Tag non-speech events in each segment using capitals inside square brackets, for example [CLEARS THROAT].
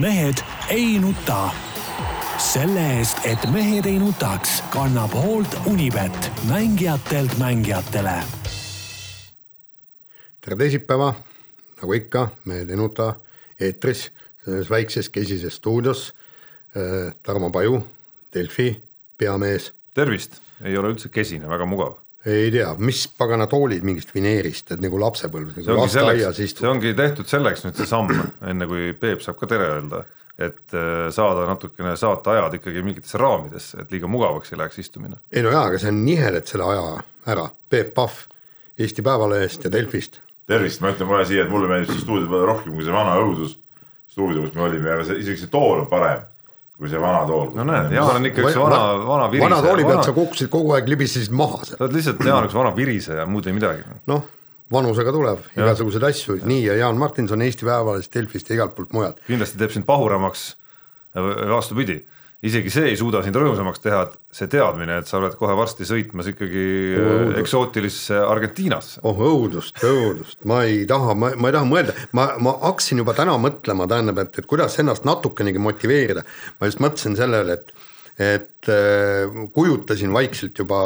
mehed ei nuta. selle eest, et mehed ei nutaks, kannab hoolt Unibet, mängijatelt mängijatele. tere teisipäeva, nagu ikka, Mehed ei nuta eetris, selles väikses kesises stuudios. Tarmo Paju, Delfi peamees. tervist, ei ole üldse kesine, väga mugav ei tea, mis pagana toolid mingist vineerist, et nagu lapsepõlves, see nagu lasteaias see istud. ongi tehtud selleks nüüd see samm, enne kui Peep saab ka tere öelda, et äh, saada natukene saateajad ikkagi mingitesse raamidesse, et liiga mugavaks ei läheks istumine. ei no jaa, aga see on niheled selle aja ära, Peep Pahv Eesti Päevalehest ja Delfist. tervist, ma ütlen kohe siia, et mulle meeldib see stuudio palju rohkem kui see vana õudus stuudio, kus me olime, aga see isegi see tool on parem kui see vana tool. no näed, Jaan on ikka üks vana, vana viriseja. vana tooli pealt sa kukkusid kogu aeg, libisesid maha seal. sa oled lihtsalt Jaan üks vana viriseja, muud ei midagi. noh, vanusega tuleb ja. igasuguseid asju, nii ja Jaan Martinson Eesti Päevalehest, Delfist ja igalt poolt mujalt. kindlasti teeb sind pahuramaks, vastupidi isegi see ei suuda sind rõõmsamaks teha, et see teadmine, et sa oled kohe varsti sõitmas ikkagi Õudust. eksootilisse Argentiinasse. oh õudust, õudust, ma ei taha, ma, ma ei taha mõelda, ma, ma hakkasin juba täna mõtlema, tähendab, et, et kuidas ennast natukenegi motiveerida. ma just mõtlesin sellele, et, et äh, kujutasin vaikselt juba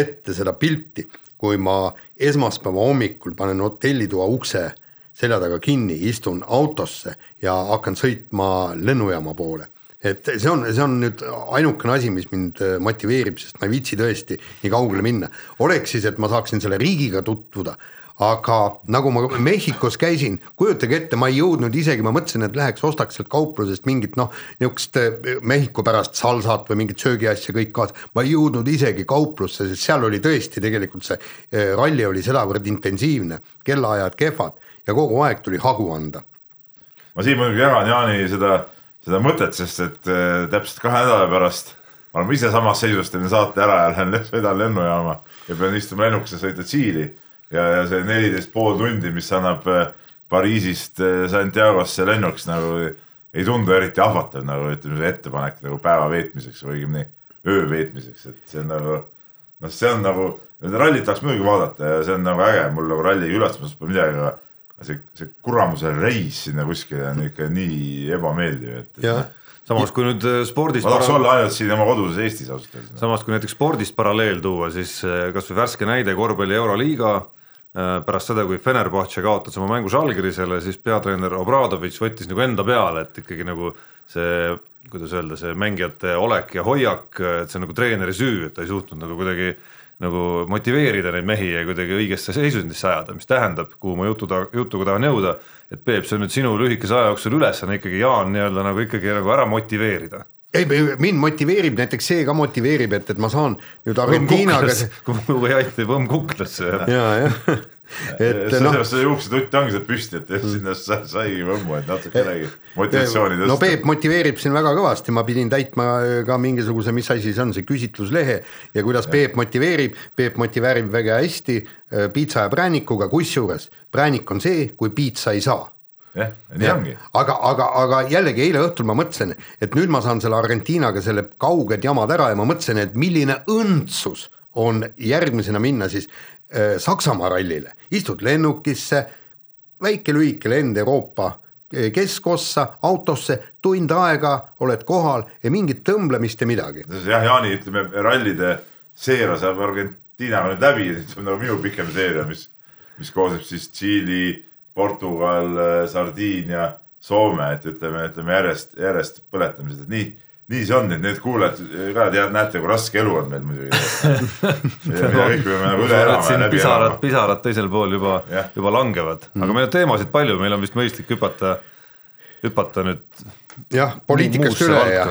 ette seda pilti, kui ma esmaspäeva hommikul panen hotellitoa ukse selja taga kinni, istun autosse ja hakkan sõitma lennujaama poole et see on, see on nüüd ainukene asi, mis mind äh, motiveerib, sest ma ei viitsi tõesti nii kaugele minna. oleks siis, et ma saaksin selle riigiga tutvuda, aga nagu ma Mehhikos käisin, kujutage ette, ma ei jõudnud isegi, ma mõtlesin, et läheks ostaks sealt kauplusest mingit noh, niisugust äh, Mehhiko pärast salsat või mingit söögiasja kõik kaasa, ma ei jõudnud isegi kauplusse, sest seal oli tõesti tegelikult see äh, ralli oli sedavõrd intensiivne, kellaajad kehvad ja kogu aeg tuli hagu anda. ma siin muidugi jagan Jaani seda seda mõtet, sest et äh, täpselt kahe nädala pärast ma olen ise samas seisus, teen saate ära ja lähen [LAUGHS] sõidan lennujaama ja pean istuma lennukisse, sõita Tšiili. Ja, ja see neliteist pool tundi, mis annab äh, Pariisist äh, Santiagosse lennuks nagu ei tundu eriti ahvatlev nagu ütleme, see ettepanek nagu päeva veetmiseks või õigemini öö veetmiseks, et see on nagu noh, see on nagu, rallit tahaks muidugi vaadata ja see on nagu äge, mul nagu ralliga ülestamisest pole midagi, aga see, see kuramuse reis sinna kuskile on ikka nii ebameeldiv, et, et. samas kui nüüd äh, spordist. ma tahaks olla ainult siin oma koduses Eestis ausalt öeldes. samas kui näiteks spordist paralleel tuua, siis äh, kasvõi värske näide korvpalli Euroliiga. Äh, pärast seda, kui Fenerbahce kaotas oma mängu Žalgirisele, siis peatreener Obradovitš võttis nagu enda peale, et ikkagi nagu see, kuidas öelda, see mängijate olek ja hoiak, et see on nagu treeneri süü, et ta ei suutnud nagu kuidagi nagu motiveerida neid mehi ja kuidagi õigesse seisundisse ajada, mis tähendab, kuhu ma jutu ta-, jutuga tahan jõuda, et Peep, see on nüüd sinu lühikese aja jooksul ülesanne ikkagi Jaan nii-öelda nagu ikkagi nagu ära motiveerida ei, mind motiveerib näiteks see ka motiveerib, et, et ma saan nüüd Argentiinaga. või aiti põmm kuklasse. ja, jah et noh. sellepärast see juuksetutt ongi sealt püsti, et sinna saigi võmmu, et natukenegi motivatsiooni tõsta. no Peep motiveerib siin väga kõvasti, ma pidin täitma ka mingisuguse, mis asi see on, see küsitluslehe ja kuidas ja. Peep motiveerib, Peep motiveerib väga hästi piitsa ja präänikuga, kusjuures präänik on see, kui piitsa ei saa jah, nii ongi. aga, aga, aga jällegi eile õhtul ma mõtlesin, et nüüd ma saan selle Argentiinaga selle kauged jamad ära ja ma mõtlesin, et milline õndsus on järgmisena minna siis Saksamaa rallile, istud lennukisse, väike lühike lend Euroopa äh, keskossa, autosse, tund aega oled kohal ja mingit tõmblemist ja midagi. jah, Jaani, ütleme rallide seeria saab Argentiinaga nüüd läbi, see on nagu minu pikem seeria, mis, mis koosneb siis Tšiili, Portugal, Sardiinia, Soome, et ütleme, ütleme järjest, järjest põletamised, et nii nii see on, et need kuulajad ka tead, näete, kui raske elu on meil muidugi [LAUGHS] kõik peame nagu üle elama ja läbi pisarad, elama. pisarad teisel pool juba, juba langevad, aga meil on teemasid palju, meil on vist mõistlik hüpata, hüpata nüüd. jah, poliitikast üle ja,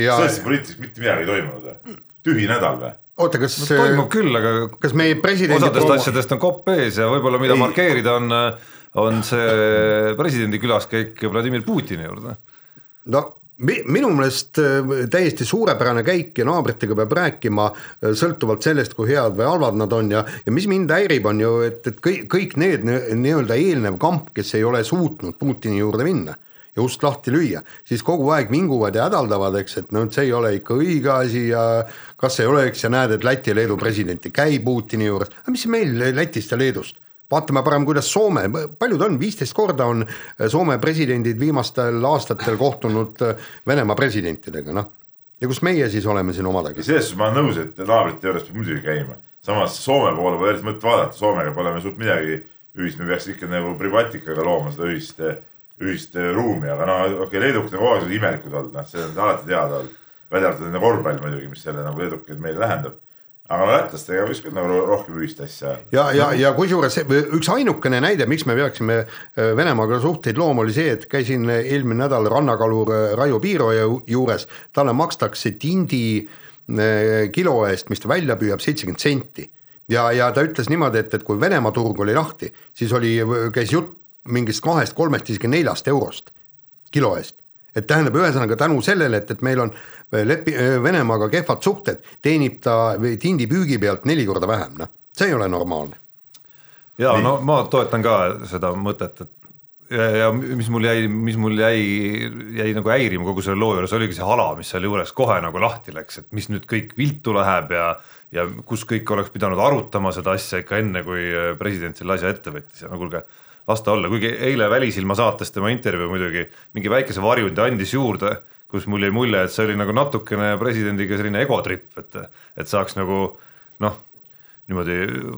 ja. sellest poliitikast mitte midagi ei toimunud, tühi nädal või? oota, kas no, toimub küll, aga kas meie presidendi osadest promo... asjadest on kopp ees ja võib-olla mida ei. markeerida on, on see presidendi külaskäik Vladimir Putini juurde. no minu meelest äh, täiesti suurepärane käik ja naabritega peab rääkima äh, sõltuvalt sellest, kui head või halvad nad on ja, ja mis mind häirib, on ju, et, et kõik, kõik need nii-öelda eelnev kamp, kes ei ole suutnud Putini juurde minna ja ust lahti lüüa, siis kogu aeg vinguvad ja hädaldavad, eks, et et see ei ole ikka õige asi ja kas ei ole, eks, ja näed, et Läti ja Leedu president ei käi Putini juures, aga mis meil Lätist ja Leedust vaatame parem, kuidas Soome, palju ta on, viisteist korda on Soome presidendid viimastel aastatel kohtunud Venemaa presidentidega, noh. ja kus meie siis oleme siin omadega? selles suhtes ma olen nõus, et naabrite juures peab muidugi käima. samas Soome poole pole eriti mõtet vaadata, Soomega pole me suurt midagi ühist, me peaks ikka nagu Privatikaga looma seda ühist, ühist ruumi, aga no okei okay,, leedukad on kogu aeg imelikud olnud, noh, see on alati teada olnud. välja arvatud enne korvpall muidugi, mis selle nagu leedukaid meile lähendab aga lätlastega võiks küll nagu rohkem ühist asja. ja, ja, ja kusjuures üks ainukene näide, miks me peaksime äh, Venemaaga suhteid looma, oli see, et käisin eelmine nädal rannakalur äh, Raivo Piiroja juures, talle makstakse tindi äh, kilo eest, mis ta välja püüab, seitsekümmend senti. ja, ja ta ütles niimoodi, et, et kui Venemaa turg oli lahti, siis oli, käis jutt mingist kahest, kolmest, isegi neljast eurost kilo eest et tähendab, ühesõnaga tänu sellele, et, et meil on lepi-, Venemaaga kehvad suhted, teenib ta tindi püügi pealt neli korda vähem, noh, see ei ole normaalne. ja Nii. no ma toetan ka seda mõtet, et ja, ja mis mul jäi, mis mul jäi, jäi nagu häirima kogu selle loo juures, oligi see hala, mis seal juures kohe nagu lahti läks, et mis nüüd kõik viltu läheb ja ja kus kõik oleks pidanud arutama seda asja ikka enne, kui president selle asja ette võttis ja no kuulge las ta olla, kuigi eile Välisilma saates tema intervjuu muidugi mingi väikese varjundi andis juurde, kus mul jäi mulje, et see oli nagu natukene presidendiga selline egotripp, et, et saaks nagu noh, niimoodi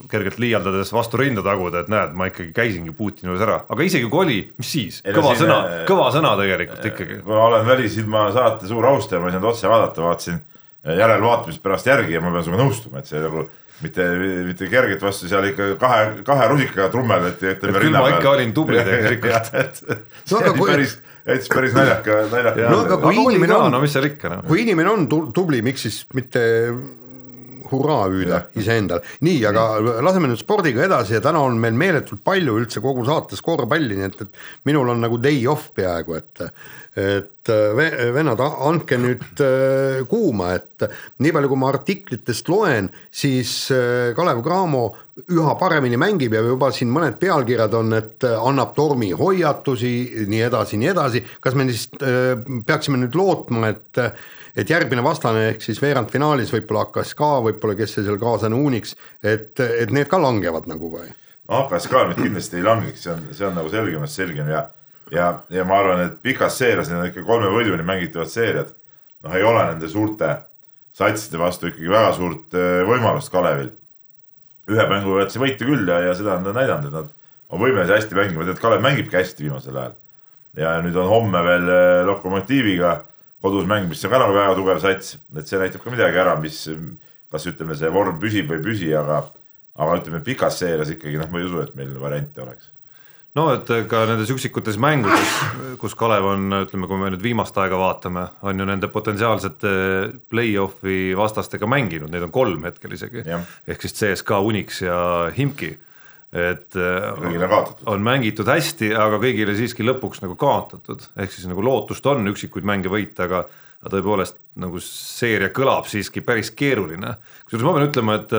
kergelt liialdades vastu rinda taguda, et näed, ma ikkagi käisingi Putini juures ära, aga isegi kui oli, mis siis, kõva siin, sõna, kõva sõna tegelikult ikkagi. kuna olen Välisilma saate suur austaja, ma ei saanud otse vaadata, vaatasin järelvaatamist pärast järgi ja ma pean sinuga nõustuma, et see nagu mitte, mitte kerget vastu, seal ikka kahe, kahe rusikaga trummeldati. küll ma ikka olin tubli tegelikult. see oli kui... päris, jättis päris naljaka, naljaka. no aga kui inimene on, no mis seal ikka noh. kui inimene on tubli, miks siis mitte hurraa hüüda iseendale. nii, aga laseme nüüd spordiga edasi ja täna on meil meeletult palju üldse kogu saates korvpalli, nii et, et minul on nagu day off peaaegu, et et vennad, andke nüüd äh, kuuma, et nii palju, kui ma artiklitest loen, siis äh, Kalev Cramo üha paremini mängib ja juba siin mõned pealkirjad on, et annab tormi hoiatusi, nii edasi, nii edasi, kas me siis äh, peaksime nüüd lootma, et et järgmine vastane ehk siis veerandfinaalis võib-olla HKSK, võib-olla kes see seal kaaslane uuniks, et, et need ka langevad nagu või? HKSK nüüd kindlasti ei langeks, see on, see on nagu selgemast selgem ja, ja, ja ma arvan, et pikas seerias, need on ikka kolme võiduni mängitavad seeriad. noh, ei ole nende suurte satside vastu ikkagi väga suurt võimalust Kalevil. ühe mängu võivad see võita küll ja, ja seda on ta näidanud, et nad on võimelised hästi mängima, tead Kalev mängibki hästi viimasel ajal. ja nüüd on homme veel Lokomotiiviga kodus mäng, mis on ka nagu väga tugev sats, et see näitab ka midagi ära, mis, kas ütleme, see vorm püsib või ei püsi, aga, aga ütleme pikas seerias ikkagi noh, ma ei usu, et meil variante oleks. No et ka nendes üksikutes mängudes, kus Kalev on, ütleme, kui me nüüd viimast aega vaatame, on ju nende potentsiaalsete play-off'i vastastega mänginud, neid on kolm hetkel isegi. ehk siis CSKA, Unix ja Himki et kõigile on kaotatud. on mängitud hästi, aga kõigile siiski lõpuks nagu kaotatud, ehk siis nagu lootust on üksikuid mänge võita, aga aga tõepoolest nagu seeria kõlab siiski päris keeruline. kusjuures ma pean ütlema, et,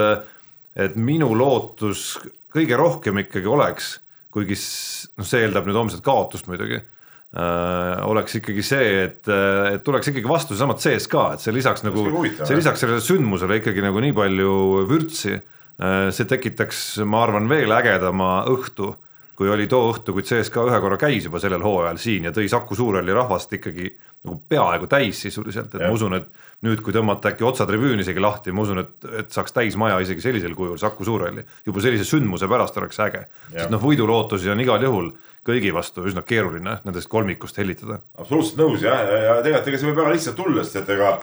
et minu lootus kõige rohkem ikkagi oleks, kuigi noh, see eeldab nüüd homset kaotust muidugi äh,, oleks ikkagi see, et, et tuleks ikkagi vastu seesama CSKA, et see lisaks nagu, see lisaks sellele sündmusele ikkagi nagu nii palju vürtsi Äh, see tekitaks, ma arvan, veel ägedama õhtu, kui oli too õhtu, kui CSKA ühe korra käis juba sellel hooajal siin ja tõi Saku Suurhalli rahvast ikkagi nagu peaaegu täis sisuliselt, et ja. ma usun, et nüüd, kui tõmmata äkki otsatribüün isegi lahti, ma usun, et, et saaks täismaja isegi sellisel kujul Saku Suurhalli. juba sellise sündmuse pärast oleks äge, sest noh, võidulootusi on igal juhul kõigi vastu üsna keeruline nendest kolmikust hellitada. absoluutselt nõus ja, ja, ja tegelikult ega see võib väga lihtsalt tulla, sest et ega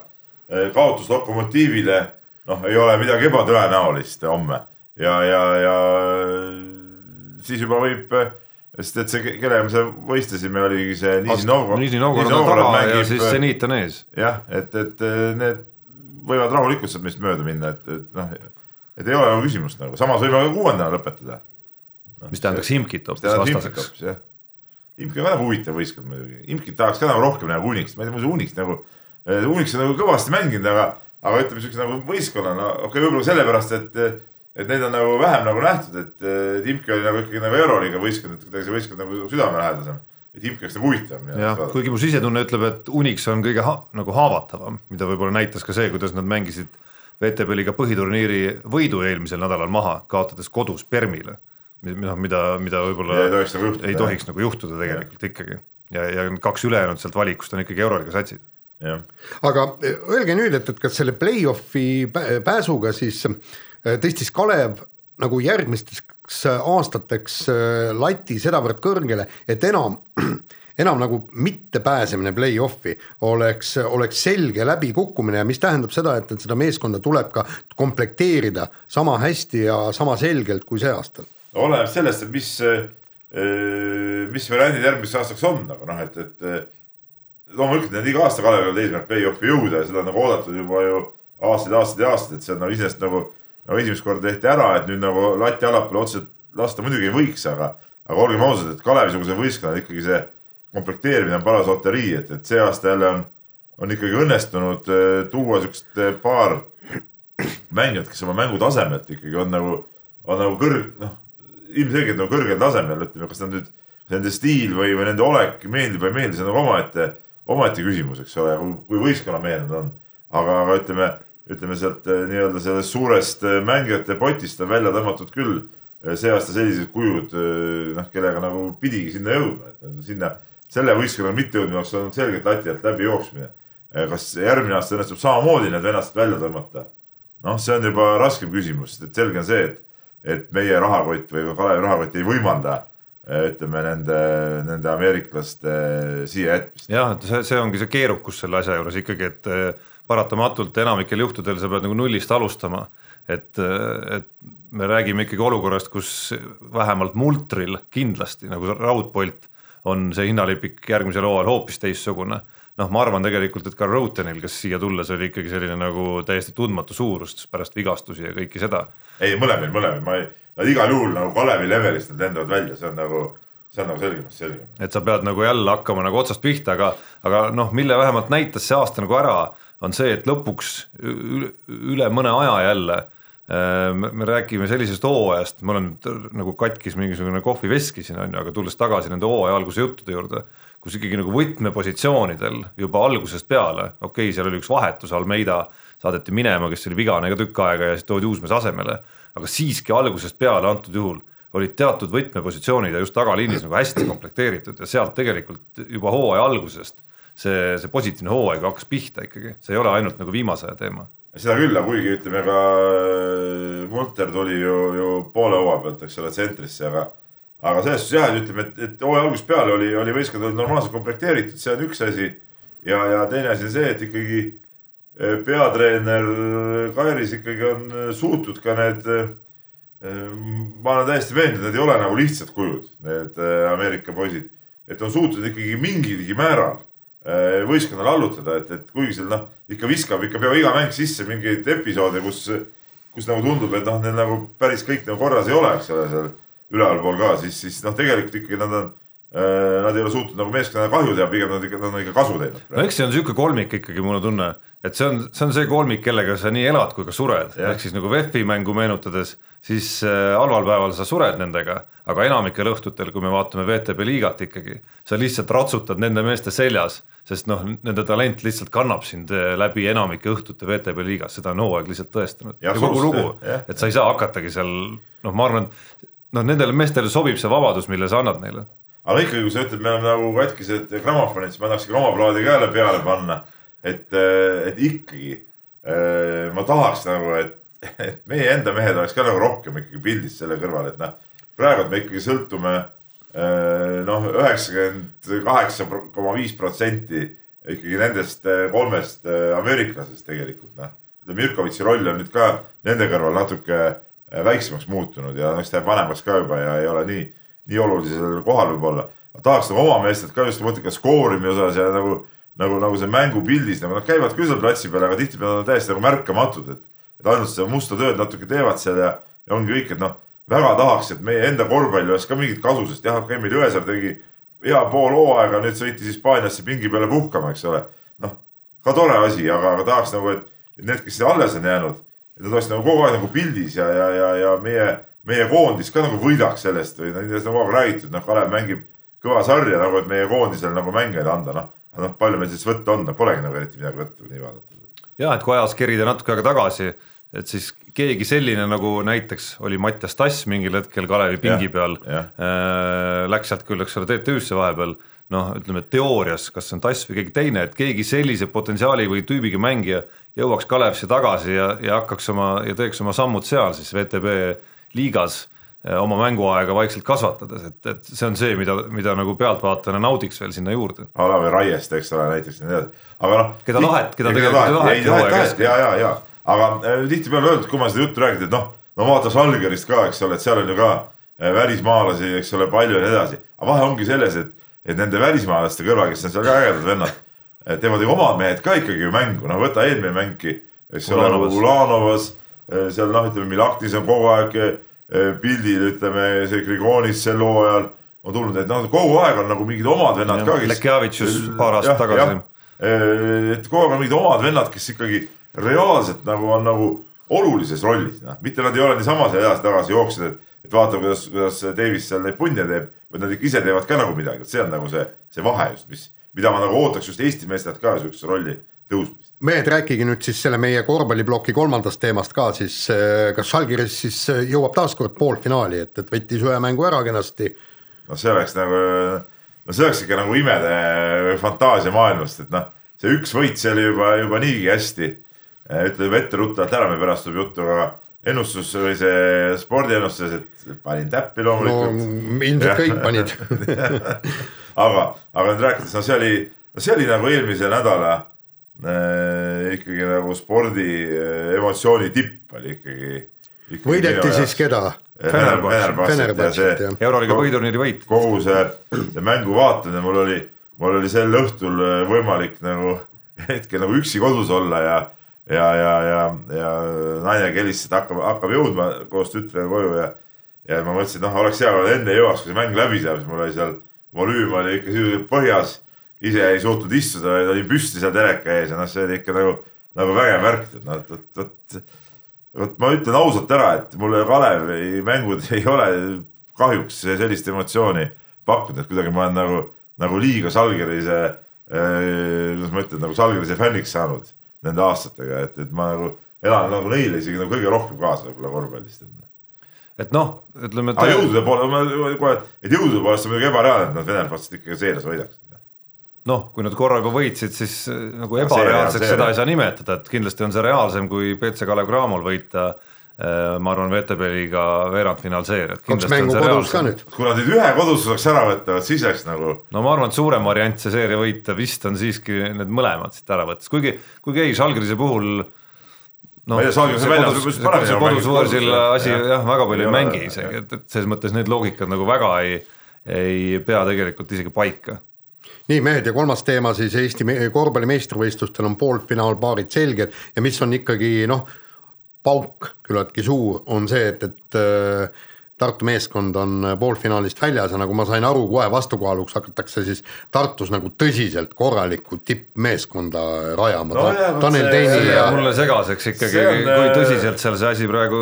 kaotus Lokomotiivile noh, ei ole midagi ebatõenäolist homme ja, ja, ja siis juba võib, sest et see, kellega me seal võistlesime, oligi see Nižni Novgorod. Nižni Novgorod on taga mängib, ja siis Zenit on ees. jah, et, et need võivad rahulikult sealt meist mööda minna, et, et noh, et ei ole nagu küsimust nagu, samas võime ka kuuendana lõpetada no,. mis tähendaks Imkit hoopis vastaseks. Imki on väga huvitav võistkond muidugi, Imkit tahaks ka nagu rohkem nagu Unix, ma ei tea, muidu Unix nagu, Unix on nagu kõvasti mänginud, aga aga ütleme siukse nagu võistkonnana, okei okay,, võib-olla sellepärast, et, et neid on nagu vähem nagu nähtud, et Timki oli nagu ikkagi nagu euroliiga võistkond, et kuidagi see võistkond nagu südamelähedasem. et Timki oleks nagu huvitavam. jah, kuigi mu sisetunne ütleb, et Unix on kõige ha nagu haavatavam, mida võib-olla näitas ka see, kuidas nad mängisid VTB liiga põhiturniiri võidu eelmisel nädalal maha, kaotades kodus Permile noh, mida, mida võib-olla ei tohiks nagu juhtuda, ei tohiks nagu juhtuda tegelikult ja. ikkagi ja, ja kaks ülejäänud sealt valikust on ikkagi euroliiga satsid. Aga öelge nüüd, et, et kas selle play-off'i pääsuga siis äh, tõstis Kalev nagu järgmisteks aastateks äh, lati sedavõrd kõrgele, et enam [CLEARS THROAT] enam nagu mittepääsemine play-off'i oleks, oleks selge läbikukkumine ja mis tähendab seda, et, et seda meeskonda tuleb ka komplekteerida sama hästi ja sama selgelt kui see aasta. oleneb sellest, et mis, mis variandid järgmiseks aastaks on, aga noh, et, et loomulikult need iga aasta Kalevil on eesmärk play-off'i jõuda ja seda on nagu oodatud juba ju aastaid, aastaid ja aastaid, et see on nagu iseenesest nagu, nagu esimest korda tehti ära, et nüüd nagu lati allapoole otseselt lasta muidugi ei võiks, aga, aga olgem ausad, et Kalevi-sugusel võistkonnal ikkagi see komplekteerimine on paras loterii, et, et see aasta jälle on, on ikkagi õnnestunud äh, tuua siukest äh, paar mängijat, kes oma mängutasemelt ikkagi on nagu, on nagu kõrg-, noh, ilmselgelt nagu kõrgel tasemel, ütleme, kas nad nüüd, nende stiil või, või nende olek meeldib või ei meeldi, see on nagu omaette, omaette küsimus, eks ole, kui võistkonnamehed nad on. aga, aga ütleme, ütleme sealt äh, nii-öelda sellest suurest mängijate potist on välja tõmmatud küll see aasta sellised kujud, noh, kellega nagu pidigi sinna jõudma, et sinna selle võistkonnaga mittejõudmine oleks olnud selgelt lati alt läbi jooksmine. kas järgmine aasta õnnestub samamoodi need venased välja tõmmata? noh, see on juba raskem küsimus, sest et selge on see, et, et meie rahakott või ka Kalevi rahakott ei võimalda ütleme nende, nende ameeriklaste siia jätmist. jah, et see, see ongi see keerukus selle asja juures ikkagi, et eh, paratamatult enamikel juhtudel sa pead nagu nullist alustama. et, eh, et me räägime ikkagi olukorrast, kus vähemalt multril kindlasti nagu raudpolt on see hinnalipik järgmisel hooajal hoopis teistsugune. noh, ma arvan tegelikult, et ka Rotenil, kes siia tulles oli ikkagi selline nagu täiesti tundmatu suurus pärast vigastusi ja kõike seda. ei, mõlemil, mõlemil, ma ei, nad igal juhul nagu Kalevi levelist nad lendavad välja, see on nagu see on nagu selgemast selgem. et sa pead nagu jälle hakkama nagu otsast pihta, aga, aga noh, mille vähemalt näitas see aasta nagu ära, on see, et lõpuks üle mõne aja jälle me räägime sellisest hooajast, ma olen nagu katkis mingisugune kohviveski siin on ju, aga tulles tagasi nende hooaja alguse juttude juurde, kus ikkagi nagu võtmepositsioonidel juba algusest peale, okei okay,, seal oli üks vahetus, Almeida saadeti minema, kes oli vigane ka tükk aega ja siis toodi uus mees asemele, aga siiski algusest peale antud juhul olid teatud võtmepositsioonid ja just tagaliinis nagu hästi komplekteeritud ja sealt tegelikult juba hooaja algusest see, see positiivne hooaeg hakkas pihta ikkagi, see ei ole ainult nagu viimase aja teema seda küll, aga kuigi ütleme ka äh, Multer tuli ju, ju poole hooaja pealt, eks ole, tsentrisse, aga aga selles suhtes jah, et ütleme, et, et hooaja algusest peale oli, oli võistkond oli normaalselt komplekteeritud, see on üks asi. ja, ja teine asi on see, et ikkagi äh, peatreener Kairis ikkagi on suutnud ka need. Äh, ma olen täiesti veendunud, need ei ole nagu lihtsad kujud, need Ameerika poisid, et on suutnud ikkagi mingilgi määral Äh, võistkonnale allutada, et, et kuigi seal noh, ikka viskab ikka peaaegu iga mäng sisse mingeid episoode, kus, kus nagu tundub, et noh, need nagu päris kõik nagu korras ei ole, eks ole, seal ülevalpool ka, siis, siis noh, tegelikult ikkagi nad on äh, Nad ei ole suutnud nagu meeskonnale kahju teha, pigem nad ikka, nad on ikka kasu teinud. no eks see on sihuke kolmik ikkagi, mul on tunne, et see on, see on see kolmik, kellega sa nii elad kui ka sured, ehk siis nagu VEF-i mängu meenutades, siis äh, halval päeval sa sured nendega, aga enamikel õhtutel, kui me vaatame VTB liigat ikkagi, sa lihtsalt ratsutad nende meeste seljas sest noh, nende talent lihtsalt kannab sind eh, läbi enamike õhtute VTB liigas, seda on hooaeg lihtsalt tõestanud ja, ja kogu lugu, et sa ei saa hakatagi seal noh, ma arvan, et noh, nendele meestele sobib see vabadus, mille sa annad neile. aga ikkagi, kui sa ütled, me oleme nagu katkised grammofonid, siis ma tahaks ka oma plaadi ka jälle peale panna. et, eh, et ikkagi ma tahaks nagu, et, et meie enda mehed oleks ka nagu rohkem ikkagi pildis selle kõrval, et noh, praegu me ikkagi sõltume Äh, noh, üheksakümmend kaheksa koma viis protsenti ikkagi nendest äh, kolmest äh, ameeriklasest tegelikult noh. Mirkovitši roll on nüüd ka nende kõrval natuke väiksemaks muutunud ja eks ta jääb vanemaks ka juba ja ei ole nii, nii olulisel kohal võib-olla. tahaks nagu oma meestelt ka just mõelda ka skoorimise osas ja nagu, nagu, nagu see mängupildis nagu nad käivad küll seal platsi peal, aga tihtipeale on täiesti nagu märkamatud, et, et ainult seda musta tööd natuke teevad seal ja, ja ongi kõik, et noh väga tahaks, et meie enda korvpall oleks ka mingit kasu, sest jah, meil Jõesaar tegi hea pool hooaega, nüüd sõitis Hispaaniasse pingi peale puhkama, eks ole. noh, ka tore asi, aga, aga tahaks nagu, et, et need, kes alles on jäänud, et nad oleksid nagu kogu aeg nagu pildis ja, ja, ja, ja meie, meie koondis ka nagu võidaks sellest või nendest on kogu aeg räägitud, noh, Kalev mängib kõva sarja nagu, et meie koondisele nagu mängijaid anda, noh. noh, palju meil siis võtta on, polegi nagu eriti midagi võtta, kui nii vaadata. Ja et kui ajas kerida natuke aega tagasi et siis keegi selline nagu näiteks oli Mattias Tass mingil hetkel Kalevi pingi Jah, peal. jah. äh, läks sealt küll, eks ole, TTÜ-sse vahepeal, noh, ütleme teoorias, kas see on Tass või keegi teine, et keegi sellise potentsiaali või tüübiga mängija jõuaks Kalevisse tagasi ja, ja hakkaks oma ja teeks oma sammud seal siis VTB liigas oma mänguaega vaikselt kasvatades, et, et see on see, mida, mida nagu pealtvaatajana naudiks veel sinna juurde. Alavi Raiest, eks ole, näiteks ja nii edasi, aga noh. Keda Lahet- keda tegelikult Lahet, Laheti hooaja keskel. ja, ja, ja, aga äh, tihtipeale öeldud, kui ma seda juttu räägin, et noh, no vaata Žalgirist ka, eks ole, et seal on ju ka äh, välismaalasi, eks ole, palju ja nii edasi, aga vahe ongi selles, et, et nende välismaalaste kõrval, kes on seal ka ägedad vennad, teevad ju omad mehed ka ikkagi ju mängu, no võta eelmine mängki, eks ole, Ulanovas. Ulanovas, seal noh, ütleme Milaktis on kogu aeg pildil, ütleme see Grigonis sel hooajal on tulnud, et noh, kogu aeg on nagu mingid omad vennad Jah, ka, kes. Lekjavitšus paar aastat tagasi. et kogu aeg on mingid omad vennad, kes ikkagi reaalselt nagu on nagu olulises rollis, noh, mitte nad ei ole niisama seal edasi-tagasi jooksnud, et, et vaata, kuidas, kuidas Davis seal neid punne teeb, vaid nad ikka ise teevad ka nagu midagi, et see on nagu see, see vahe just, mis, mida ma nagu ootaks just Eesti meestelt ka sihukesse rolli tõusmist. mehed, rääkige nüüd siis selle meie korvpalliploki kolmandast teemast ka siis, äh, kas Žalgiris siis äh, jõuab taaskord poolfinaali, et, et võttis ühe mängu ära kenasti. noh, see oleks nagu, no see oleks ikka nagu imede või fantaasia maailmast, et noh, see üks võit, see oli juba, juba niigi hästi. ütleme etteruttavalt ära, me pärast tuleb juttu, aga ennustus või see spordiennustus, et panin täppi no loomulikult ilmselt kõik panid [LAUGHS] aga, aga nüüd rääkides, no see oli, no see oli nagu eelmise nädala ikkagi nagu spordi äh, emotsiooni tipp oli ikkagi, ikkagi. võideti siis keda? Jah. euroliiga põhiturniiri võit. kogu see, see mängu vaatamine, mul oli, mul oli sel õhtul äh, võimalik nagu [LAUGHS] hetkel nagu üksi kodus olla ja, ja, ja, ja, ja naine helistas, et hakkab, hakkab jõudma koos tütrega koju ja, ja ma mõtlesin, et noh, oleks hea, kui enne jõuaks, kui see mäng läbi saab, siis mul oli seal volüüm oli ikka sisuliselt põhjas. Ise ei suutnud istuda, vaid olin püsti seal teleka ees ja noh, see oli ikka nagu, nagu vägev värk, et noh, et vot, vot. vot ma ütlen ausalt ära, et mulle Kalevi mängud [LAUGHS] ei ole kahjuks sellist emotsiooni pakkunud, et kuidagi ma olen nagu, nagu liiga Žalgirise äh,, kuidas ma ütlen, nagu Žalgirise fänniks saanud nende aastatega, et, et ma nagu elan nagu neile isegi nagu kõige rohkem kaasa võib-olla korvpallist et noh, ütleme. aga jõudude poole, ma kohe, et jõudude poolest on muidugi ebareaalne, et nad Venemaa ikkagi seeres võidaksid. Noh, kui nad korra juba võitsid, siis äh, nagu see ebareaalseks reaal- see seda ei saa nimetada, et kindlasti on see reaalsem kui BC Kalev Cramol võita. ma arvan, VTB liiga veerandfinaalseeriat. kaks mängu kodus ka nüüd. kui nad nüüd ühe kodus saaks ära võtta, vot siis oleks nagu. no ma arvan, et suurem variant see seeria võita vist on siiski need mõlemad siit ära võttes, kuigi, kuigi ei, Žalgirise puhul noh, Ma ei tea, Žalgirise väljas võib-olla see paremini kodus, on kodus võõrsil asi jah. jah, väga palju Ei mängi isegi, et, et selles mõttes need loogikad nagu väga ei, ei pea tegelikult isegi paika nii mehed ja kolmas teema siis Eesti korvpalli meistrivõistlustel on poolfinaalpaarid selged ja mis on ikkagi noh, pauk küllaltki suur, on see, et, et äh, Tartu meeskond on poolfinaalist väljas ja nagu ma sain aru, kohe vastukaaluks hakatakse siis Tartus nagu tõsiselt korralikku tippmeeskonda rajama No vot Tanel Teini ja mulle segaseks ikkagi, on, kui äh, tõsiselt seal see asi praegu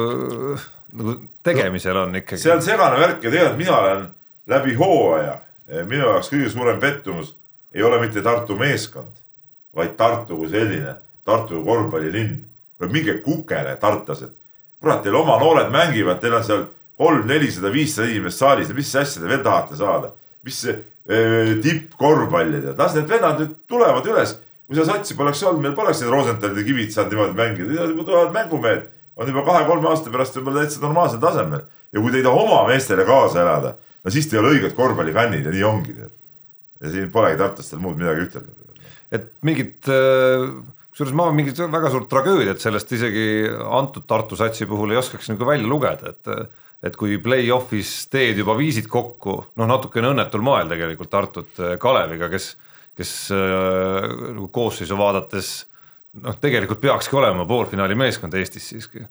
nagu tegemisel on ikkagi. see on segane värk ja tegelikult mina olen läbi hooaja, minu jaoks kõige suurem pettumus ei ole mitte Tartu meeskond, vaid Tartu kui selline, Tartu korvpallilinn. minge kukele, tartlased. kurat, teil oma noored mängivad, teil on seal kolm, nelisada, viissada inimest saalis ja mis asja te veel tahate saada? mis äh, tippkorvpalli tead, las need vennad nüüd tulevad üles. kui seda satsi poleks olnud, meil poleks need Rosenthalid ja Kivid saanud niimoodi mängida, juba tulevad mängumehed on juba kahe-kolme aasta pärast võib-olla täitsa normaalsel tasemel ja kui te ei taha oma meestele kaasa elada, no siis te ei ole õiged korvpallifännid ja nii ongi ja siin polegi tartlastel muud midagi ütelda. et mingit, kusjuures ma mingit väga suurt tragöödiat sellest isegi antud Tartu satsi puhul ei oskaks nagu välja lugeda, et et kui play-off'is teed juba viisid kokku, noh natukene õnnetul moel tegelikult Tartut äh, Kaleviga, kes, kes äh, nagu koosseisu vaadates noh, tegelikult peakski olema poolfinaali meeskond Eestis siiski.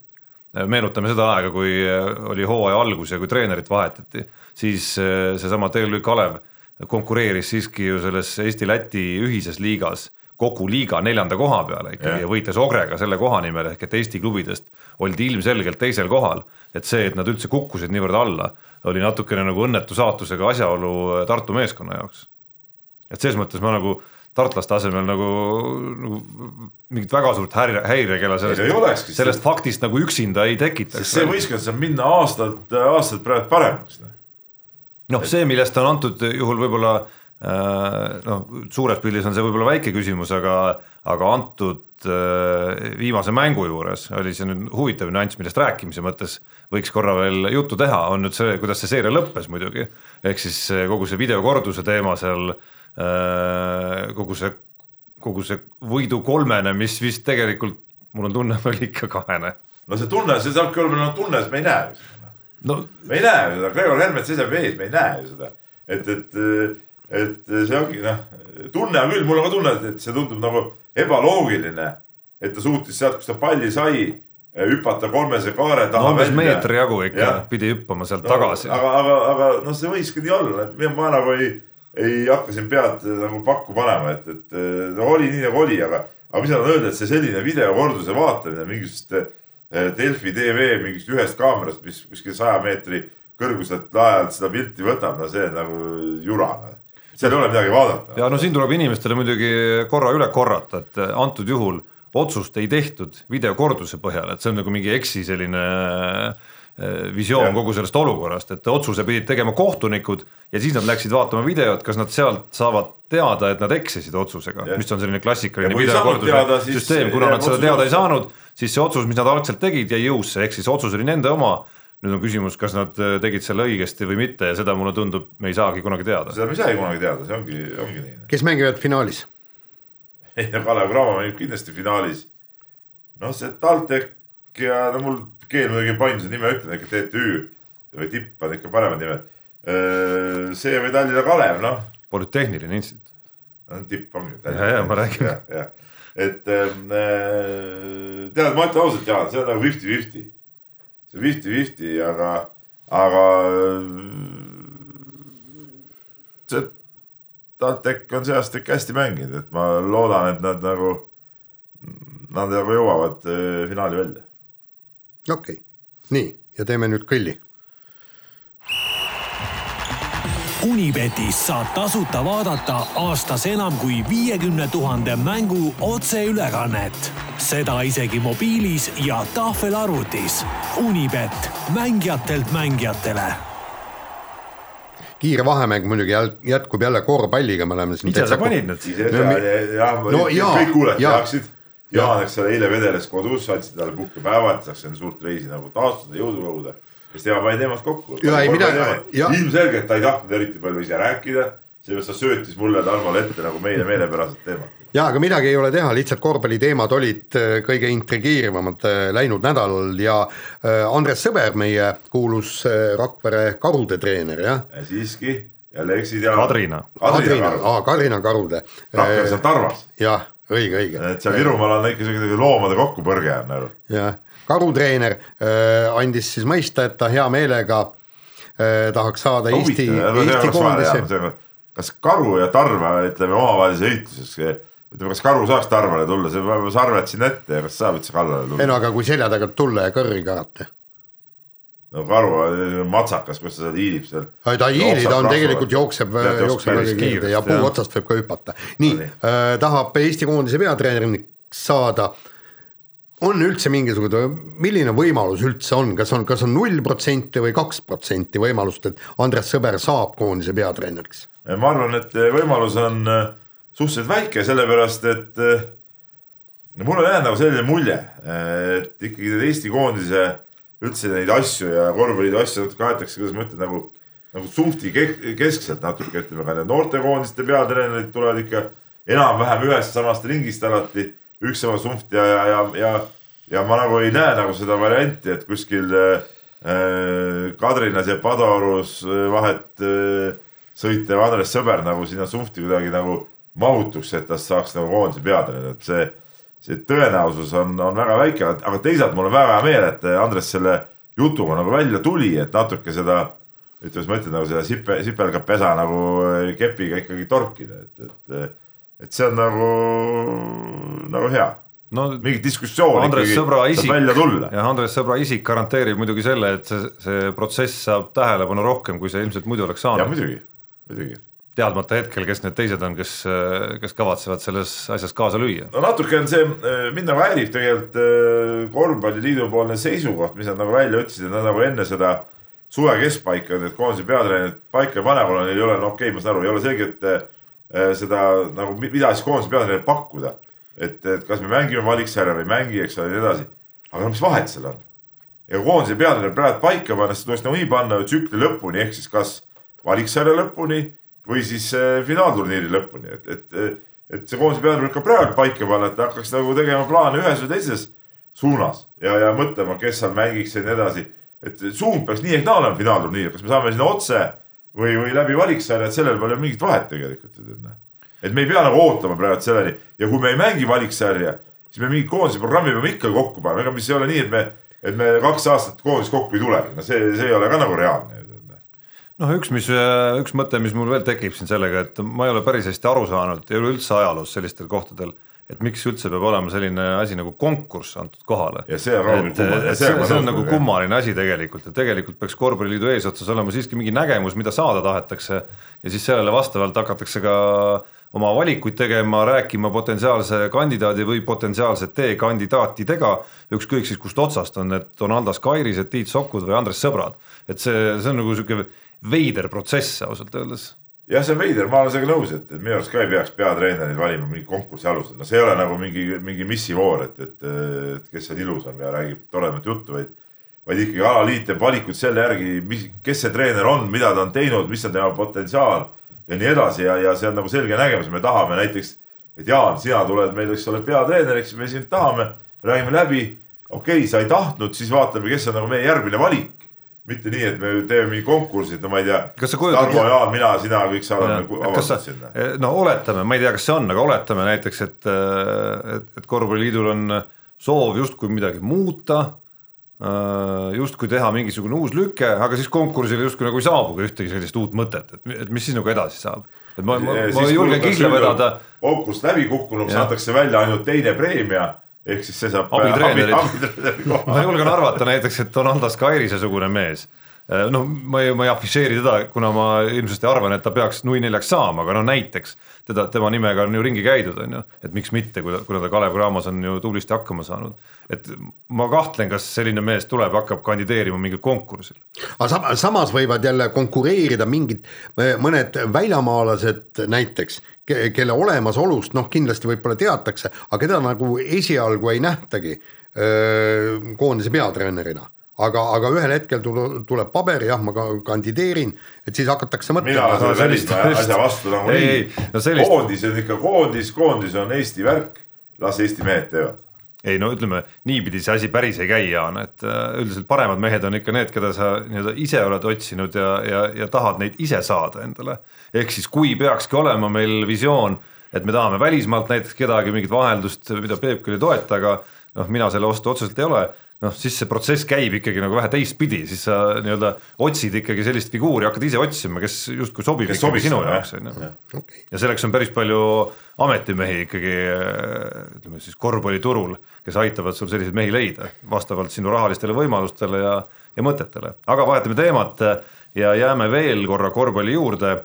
meenutame seda aega, kui äh, oli hooaja algus ja kui treenerit vahetati, siis äh, seesama TLÜ Kalev konkureeris siiski ju selles Eesti-Läti ühises liigas kogu liiga neljanda koha peale ikkagi Jah. ja võitles Ogrega selle koha nimel, ehk et Eesti klubidest oldi ilmselgelt teisel kohal. et see, et nad üldse kukkusid niivõrd alla, oli natukene nagu õnnetu saatusega asjaolu Tartu meeskonna jaoks. et selles mõttes ma nagu tartlaste asemel nagu, nagu mingit väga suurt häire, häirekella sellest sellest faktist nagu üksinda ei tekitaks. see võistkond saab minna aastalt, aastalt praegu paremaks. noh, see, millest on antud juhul võib-olla äh, noh, suures pildis on see võib-olla väike küsimus, aga aga antud äh, viimase mängu juures oli see nüüd huvitav nüanss, millest rääkimise mõttes võiks korra veel juttu teha, on nüüd see, kuidas see seeria lõppes muidugi, ehk siis äh, kogu see videokorduse teema seal kogu see, kogu see võidu kolmene, mis vist tegelikult mul on tunne, [LAUGHS] oli ikka kahene. no see tunne, see olla meil on tunne, sest me ei näe seda. No me ei näe ju seda, Gregor Helmet seisab ees, me ei näe ju seda. et, et, et see ongi noh, tunne on küll, mul on ka tunne, et see tundub nagu ebaloogiline. et ta suutis sealt, kus ta palli sai, hüpata kolmese kaare no taha umbes meetri jagu ikka Jah. pidi hüppama sealt no, tagasi. aga, aga, aga noh, see võiski nii olla, et ma nagu ei, ei hakka siin pead nagu pakku panema, et, et no oli nii nagu oli, aga, aga mis ma tahan öelda, et see selline videokorduse vaatamine mingisugust eh, Delfi tv mingist ühest kaamerast, mis kuskil saja meetri kõrguselt lae alt seda pilti võtab, no see nagu jura. seal ei ole midagi vaadata. ja no siin tuleb inimestele muidugi korra üle korrata, et antud juhul otsust ei tehtud videokorduse põhjal, et see on nagu mingi eksi selline äh, visioon Jah. kogu sellest olukorrast, et otsuse pidid tegema kohtunikud ja siis nad läksid vaatama videot, kas nad sealt saavad teada, et nad eksisid otsusega mis on selline Ja klassikaline teada, videokorduse siis süsteem, kuna nad seda teada ei saanud, siis see otsus, mis nad algselt tegid, jäi jõusse, ehk siis otsus oli nende oma nüüd on küsimus, kas nad äh, tegid selle õigesti või mitte ja seda mulle tundub, me ei saagi kunagi teada. seda me ei saagi kunagi teada, see ongi, ongi nii. kes mängivad finaalis? ei no Kalev Cramo mängib kindlasti finaalis. noh, see TalTech ja no mul keel muidugi ei painu seda nime ütlema, ikka TTÜ või tipp on ikka paremad nimed. see või Tallinna Kalev, noh, polütehniline instituut. tipp ongi. Ja, ja, ma räägin. jah, jah, et ähm, äh, tead, ma ütlen ausalt, Jaan, see on nagu fifty-fifty. see fifty-fifty, aga, aga äh, see TalTech on see aasta ikka hästi mänginud, et ma loodan, et nad nagu, nad nagu jõuavad äh, finaali välja. okei okay., nii ja teeme nüüd kõlli. Unibetis saab tasuta vaadata aastas enam kui viiekümne tuhande mängu otseülekannet. seda isegi mobiilis ja tahvelarvutis. Unibet, mängijatelt mängijatele kiire vahemäng muidugi jätkub jälle korvpalliga, me oleme siin. ise sa panid need ise No mi- ja, No kõik kuulajad teaksid. Jaan, eks ole, eile vedeles kodus, andsid talle puhkepäeva, et saaks enne suurt reisi nagu taastada, jõudu koguda. Siis tema pani teemad kokku. Ilmselgelt ta ei tahtnud eriti palju ise rääkida, seepärast ta söötis mulle ja Tarmole ette nagu meile meelepäraselt teemat. jaa, aga midagi ei ole teha, lihtsalt korvpalliteemad olid äh, kõige intrigeerivamad äh, läinud nädalal ja äh, Andres Sõber, meie kuulus Rakvere karude treener, jah. ja siiski jälle eksid ja. Kadrina. Kadrina, aa Kadrina karude. Rakveres on Tarvas, jah, õige, õige. et seal Virumaal on ikka siuke loomade kokkupõrge on nagu. jah, karutreener äh, andis siis mõista, et ta hea meelega äh, tahaks saada Eesti, Eesti koondise. kas karu ja tarva, ütleme omavahelises heitluses, ütleme, kas karu saaks tarvale tulla, see peab sarved sinna ette ja kas saab üldse kallale ei tulla? no aga kui selja tagant tulla ja kõrri karata. no karu on matsakas, kus ta seal hiilib seal. ei ta ei hiili, ta on tegelikult jookseb, jookseb väga kiiresti ja puu otsast võib ka hüpata. nii No äh,, tahab Eesti koondise peatreeneriks saada. On üldse mingisugune, milline võimalus üldse on, kas on, kas on null protsenti või kaks protsenti võimalust, et Andres Sõber saab koondise peatreeneriks? ma arvan, et võimalus on äh, suhteliselt väike, sellepärast et äh, no mul on jäänud nagu selline mulje, et ikkagi need Eesti koondise üldse neid asju ja korvpalliliidu asju natuke aetakse, kuidas ma ütlen, nagu, nagu Sumfti ke- keskselt natuke ütleme ka need noortekoondiste peatreenerid tulevad ikka enam-vähem ühest samast ringist alati, üks sama Sumft ja, ja, ja, ja, ja ma nagu ei näe nagu seda varianti, et kuskil äh, Kadrinas ja Padorus äh, vahet äh, sõitev Andres Sõber nagu sinna Sumfti kuidagi nagu mahutuks, et tast saaks nagu koondise peatreener, et see, see tõenäosus on, on väga väike, aga teisalt mul on väga hea meel, et Andres selle jutuga nagu välja tuli, et natuke seda ütleme, ma ütlen nagu seda sipe, sipelgapesa nagu kepiga ikkagi torkida, et, et, et see on nagu, nagu hea. no mingit diskussiooni Andres ikkagi Sõbra isik välja tulla. ja Andres Sõbra isik garanteerib muidugi selle, et see, see protsess saab tähelepanu rohkem, kui see ilmselt muidu oleks saanud. muidugi, muidugi. teadmata hetkel, kes need teised on, kes, kes kavatsevad selles asjas kaasa lüüa. no natuke on see, mind nagu häirib tegelikult äh, korvpalliliidu poolne seisukoht, mis nad nagu välja ütlesid, et nad nagu enne seda suve keskpaika need koondise peatreenerid paika ei pane, kuna neil ei ole, no okei okay,, ma saan aru, ei ole selget seda nagu, mida siis koondise peatreenerid pakkuda. et, et kas me mängime valiksarja või ei mängi, eks ole, ja nii edasi. aga no mis vahet seal on? ja koondise peatreener praegu paika panna, siis tuleks nagunii panna tsükli lõpuni, ehk siis kas valiksarja lõpuni või siis äh, finaalturniiri lõpuni, et, et, et see koondise peatreener ka praegu paika panna, et hakkaks nagu tegema plaane ühes või teises suunas ja, ja mõtlema, kes seal mängiks ja nii edasi. et suund peaks nii ehk naa olema finaalturniir, kas me saame sinna otse või, või läbi valiksarja, et sellel pole mingit vahet tegelikult. et me ei pea nagu ootama praegu selleni. Ja kui me ei mängi valiksarja, siis me mingi koondise programmi peame ikka kokku panema, ega mis ei ole nii, et me, et me kaks aastat koondis kokku ei tulegi, no see, see ei ole ka nagu reaalne noh, üks, mis, üks mõte, mis mul veel tekib siin sellega, et ma ei ole päris hästi aru saanud ja üleüldse ajaloos sellistel kohtadel, et miks üldse peab olema selline asi nagu konkurss antud kohale. ja see on rahulikult kummaline. see, see on nagu kummaline asi tegelikult. Ja tegelikult peaks korvpalliliidu eesotsas olema siiski mingi nägemus, mida saada tahetakse. Ja siis sellele vastavalt hakatakse ka oma valikuid tegema, rääkima potentsiaalse kandidaadi või potentsiaalsete kandidaatidega, ükskõik siis kust otsast on need Donaldas Kairised, Tiit Sokud või Andres Sõbrad, et see, see on nagu niisugune veider protsess ausalt öeldes jah, see on veider, ma olen sellega nõus, et, et minu arust ka ei peaks peatreenereid valima mingi konkursi alusel, no see ei ole nagu mingi, mingi missivoor, et, et, et kes seal ilusam ja räägib toredamat juttu, vaid. vaid ikkagi alaliit teeb valikuid selle järgi, mis, kes see treener on, mida ta on teinud, mis on tema potentsiaal ja nii edasi ja, ja see on nagu selge nägemus, me tahame näiteks. et Jaan, sina tuled meil, eks ole, peatreeneriks, me sind tahame, räägime läbi. okei okay,, sa ei tahtnud, siis vaatame, kes on nagu meie järgmine valik mitte nii, et me teeme mingi konkursi, et no ma ei tea. Tarmo, Jaan, mina, sina, kõik saadame avaldused sinna. Eh, no oletame, ma ei tea, kas see on, aga oletame näiteks, et, eh, et, et korvpalliliidul on soov justkui midagi muuta. Eh, justkui teha mingisugune uus lüke, aga siis konkursile justkui nagu ei saabugi ühtegi sellist uut mõtet, et, et mis siis nagu edasi saab. et ma, ma, ma julgen kihla vedada. konkurss läbi kukkunuks, antakse välja ainult teine preemia ehk siis see saab abitreenerit abi, ma julgen arvata näiteks, et Donaldas Kairise-sugune mees. äh, noh, ma ei, ma ei afišeeri teda, kuna ma ilmselt arvan, et ta peaks nui neljaks saama, aga no näiteks teda, tema nimega on ju ringi käidud, on ju, et miks mitte, kui ta, kuna ta Kalev Cramos on ju tublisti hakkama saanud. et ma kahtlen, kas selline mees tuleb, hakkab kandideerima mingil konkursil. aga samas võivad jälle konkureerida mingid mõned väljamaalased näiteks kelle olemasolust noh, kindlasti võib-olla teatakse, aga keda nagu esialgu ei nähtagi öö, koondise peatreenerina aga, aga ühel hetkel tuleb paber, jah, ma kandideerin, et siis hakatakse mõtlema. mina olen sellise asja vastu nagu nii, no sellist... koondis on ikka koondis, koondis on Eesti värk, las Eesti mehed teevad ei no ütleme, niipidi see asi päris ei käi, Jaan, et äh, üldiselt paremad mehed on ikka need, keda sa nii-öelda ise oled otsinud ja, ja, ja tahad neid ise saada endale. ehk siis, kui peakski olema meil visioon, et me tahame välismaalt näiteks kedagi, mingit vaheldust, mida Peep küll ei toeta, aga noh, mina selle vastu otseselt ei ole noh, siis see protsess käib ikkagi nagu vähe teistpidi, siis sa nii-öelda otsid ikkagi sellist figuuri, hakkad ise otsima, kes justkui sobib kes ikkagi sinu jaoks, on ju. ja selleks on päris palju ametimehi ikkagi ütleme siis korvpalliturul, kes aitavad sul selliseid mehi leida vastavalt sinu rahalistele võimalustele ja, ja mõtetele, aga vahetame teemat ja jääme veel korra korvpalli juurde.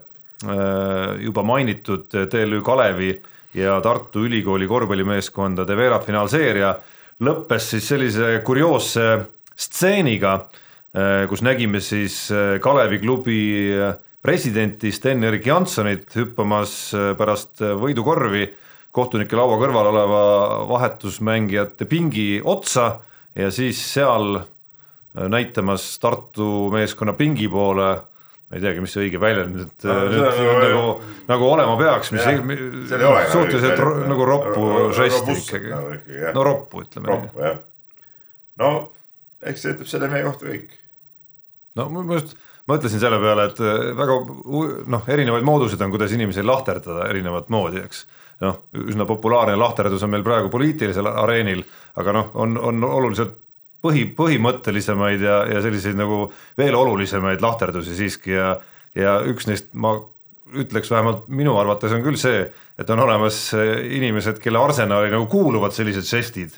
juba mainitud TLÜ Kalevi ja Tartu Ülikooli korvpallimeeskondade veerandfinaalseeria lõppes siis sellise kurioosse stseeniga, äh, kus nägime siis äh, Kalevi klubi äh, presidenti Sten-Erik Jansonit hüppamas pärast võidukorvi kohtunike laua kõrval oleva vahetusmängijate pingi otsa ja siis seal näitamas Tartu meeskonna pingi poole ma ei teagi, mis see õige väljend nüüd no, nüüd nagu, nagu, nagu olema peaks, mis jah, suhteliselt ro, nagu roppu žesti ikkagi, no roppu ütleme. roppu jah, no eks see ütleb selle meie kohta kõik. no ma just mõtlesin selle peale, et äh, väga noh, erinevaid mooduseid on, kuidas inimesi lahterdada erinevat moodi, eks. noh, üsna populaarne lahterdus on meil praegu poliitilisel areenil, aga noh, on, on oluliselt põhi, põhimõttelisemaid ja, ja selliseid nagu veel olulisemaid lahterdusi siiski ja, ja üks neist ma ütleks vähemalt minu arvates on küll see, et on olemas inimesed, kelle arsenali nagu kuuluvad sellised žestid.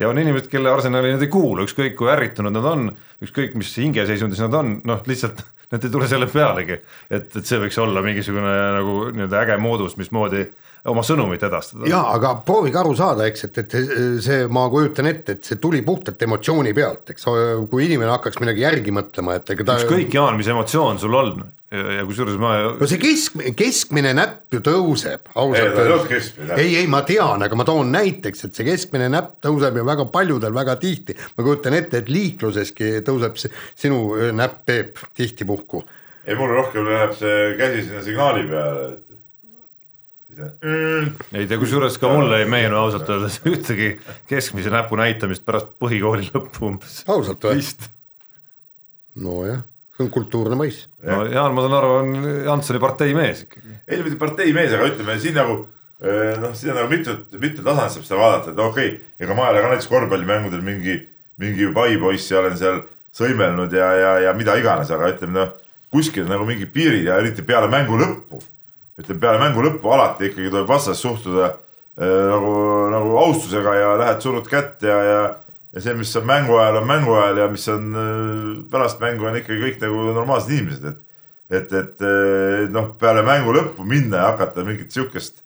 Ja on inimesed, kelle arsenali nad ei kuulu, ükskõik kui ärritunud nad on, ükskõik mis hingeseisundis nad on, noh lihtsalt [LAUGHS] Nad ei tule selle pealegi, et, et see võiks olla mingisugune nagu nii-öelda äge moodus, mismoodi oma sõnumit edastada. jaa, aga proovige aru saada, eks, et, et see, ma kujutan ette, et see tuli puhtalt emotsiooni pealt, eks, kui inimene hakkaks midagi järgi mõtlema, et ega ta ükskõik, Jaan, mis emotsioon sul on ja, ja kusjuures ma no see kesk, keskmine näpp ju tõuseb, ausalt Ei, ta ei ei, ei, ma tean, aga ma toon näiteks, et see keskmine näpp tõuseb ju väga paljudel väga tihti. ma kujutan ette, et liikluseski tõuseb see, sinu näpp, Peep, tihti puhku. ei, mul rohkem läheb see käsi sinna signaali peale, et ei tea, kusjuures ka mulle ei meenu ausalt öeldes ühtegi keskmise näpu näitamist pärast põhikooli lõppu umbes. ausalt või? nojah, see on kultuurne mõis. no Jaan, ma saan aru, on Jansoni partei mees ikkagi. ei, mitte partei mees, aga ütleme siin nagu noh, siin on nagu mitut, mitut tasandit saab seda vaadata, et okei okay,, ega ma ei ole ka näiteks korvpallimängudel mingi, mingi paipoiss ja olen seal sõimelnud ja, ja, ja mida iganes, aga ütleme noh, kuskil nagu mingid piirid ja eriti peale mängu lõppu ütleme peale mängu lõppu alati ikkagi tuleb vastas suhtuda äh, nagu, nagu austusega ja lähed surud kätt ja, ja, ja see, mis on mängu ajal, on mängu ajal ja mis on äh, pärast mängu, on ikkagi kõik nagu normaalsed inimesed, et et, et äh, noh, peale mängu lõppu minna ja hakata mingit sihukest,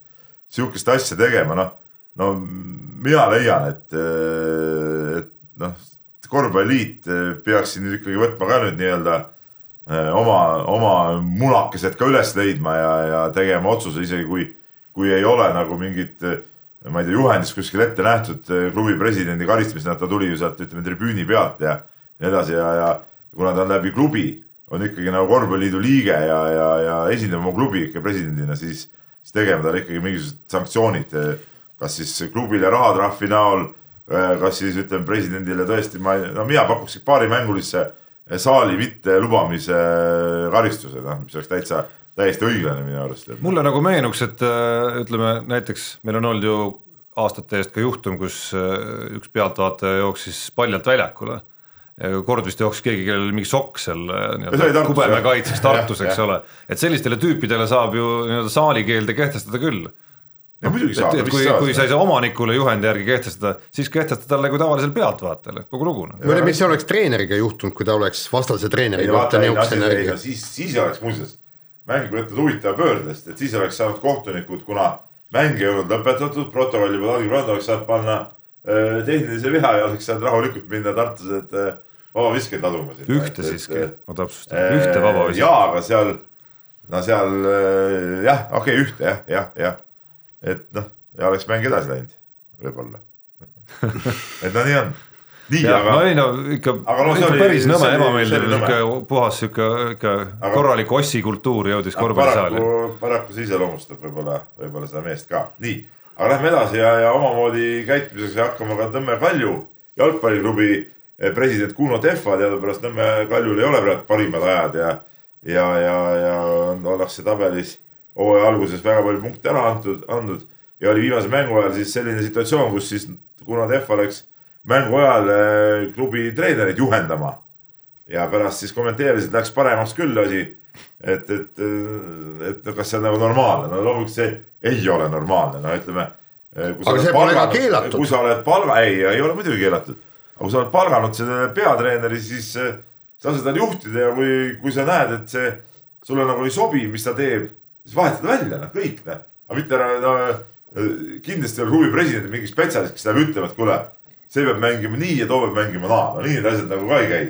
sihukest asja tegema, noh, no mina leian, et, et noh, korvpalliliit peaks siin ikkagi võtma ka nüüd nii-öelda oma, oma munakesed ka üles leidma ja, ja tegema otsuse, isegi kui, kui ei ole nagu mingit, ma ei tea, juhendis kuskil ette nähtud äh, klubi presidendi karistamisena, ta tuli ju sealt, ütleme, tribüüni pealt ja nii edasi ja, ja kuna ta on läbi klubi, on ikkagi nagu korvpalliliidu liige ja, ja, ja esindab oma klubi ikka presidendina, siis, siis tegema talle ikkagi mingisugused sanktsioonid, kas siis klubile rahatrahvi näol, äh, kas siis ütleme presidendile tõesti, ma, no mina pakuks paarimängulisse saali mitte lubamise karistused, noh, mis oleks täitsa, täiesti õiglane minu arust. mulle nagu meenuks, et äh, ütleme näiteks meil on olnud ju aastate eest ka juhtum, kus äh, üks pealtvaataja jooksis paljalt väljakule. kord vist jooksis keegi, kellel mingi sokk seal äh, nii-öelda kubeme kaitseks Tartus, [LAUGHS] eks ole, et sellistele tüüpidele saab ju nii-öelda saalikeelde kehtestada küll no muidugi saab. et kui, kui sa ei saa omanikule juhendi järgi kehtestada, siis kehtesta talle kui tavalisele pealtvaatajale, kogu lugu. ma ei tea, mis oleks treeneriga juhtunud, kui ta oleks vastase treeneri kohta niisuguse närviga. siis, siis oleks muuseas mäng võtnud huvitava pöörde, sest et siis oleks saanud kohtunikud, kuna mäng ei olnud lõpetatud, protokolli polnud allkirja pandud, oleks saanud panna äh, tehnilise viha ja oleks saanud rahulikult minna tartlased äh, vabaviskeid laduma. ühte siiski, ma täpsustan, ühte vabavisket. jaa, aga seal, no seal jah, okei okay,, ühte jah, jah, jah et noh, ja oleks mäng edasi läinud, võib-olla [LAUGHS] et no nii on. nii, aga. no ei no ikka, no, ikka oli, päris nõme ebameeldiv, sihuke puhas sihuke ikka aga, korralik ossikultuur jõudis korvpallisaali. paraku see iseloomustab võib-olla, võib-olla seda meest ka, nii. aga lähme edasi ja, ja omamoodi käitumiseks hakkama ka Nõmme Kalju jalgpalliklubi eh, president Kuno Tehva teadupärast Nõmme Kaljul ei ole praegu parimad ajad ja, ja, ja, ja ollakse tabelis hooaja alguses väga palju punkte ära antud, andnud ja oli viimase mängu ajal siis selline situatsioon, kus siis kuna Tehva läks mängu ajal eh, klubi treenerit juhendama ja pärast siis kommenteeris, et läks paremaks küll asi. et, et, et no kas see on nagu normaalne, no loomulikult see ei ole normaalne, no ütleme. Eh, aga see pole ka keelatud. kui sa oled palga, ei, ei ole muidugi keelatud, aga kui sa oled palganud selle peatreeneri, siis eh, sa saad tal juhtida ja kui, kui sa näed, et see sulle nagu ei sobi, mis ta teeb siis vahetada välja, noh kõik noh. aga mitte ära no,, kindlasti ei ole huvi presidendil mingi spetsialist, kes läheb ütlema, et kuule, see peab mängima nii ja too peab mängima naa, no nii need asjad nagu ka ei käi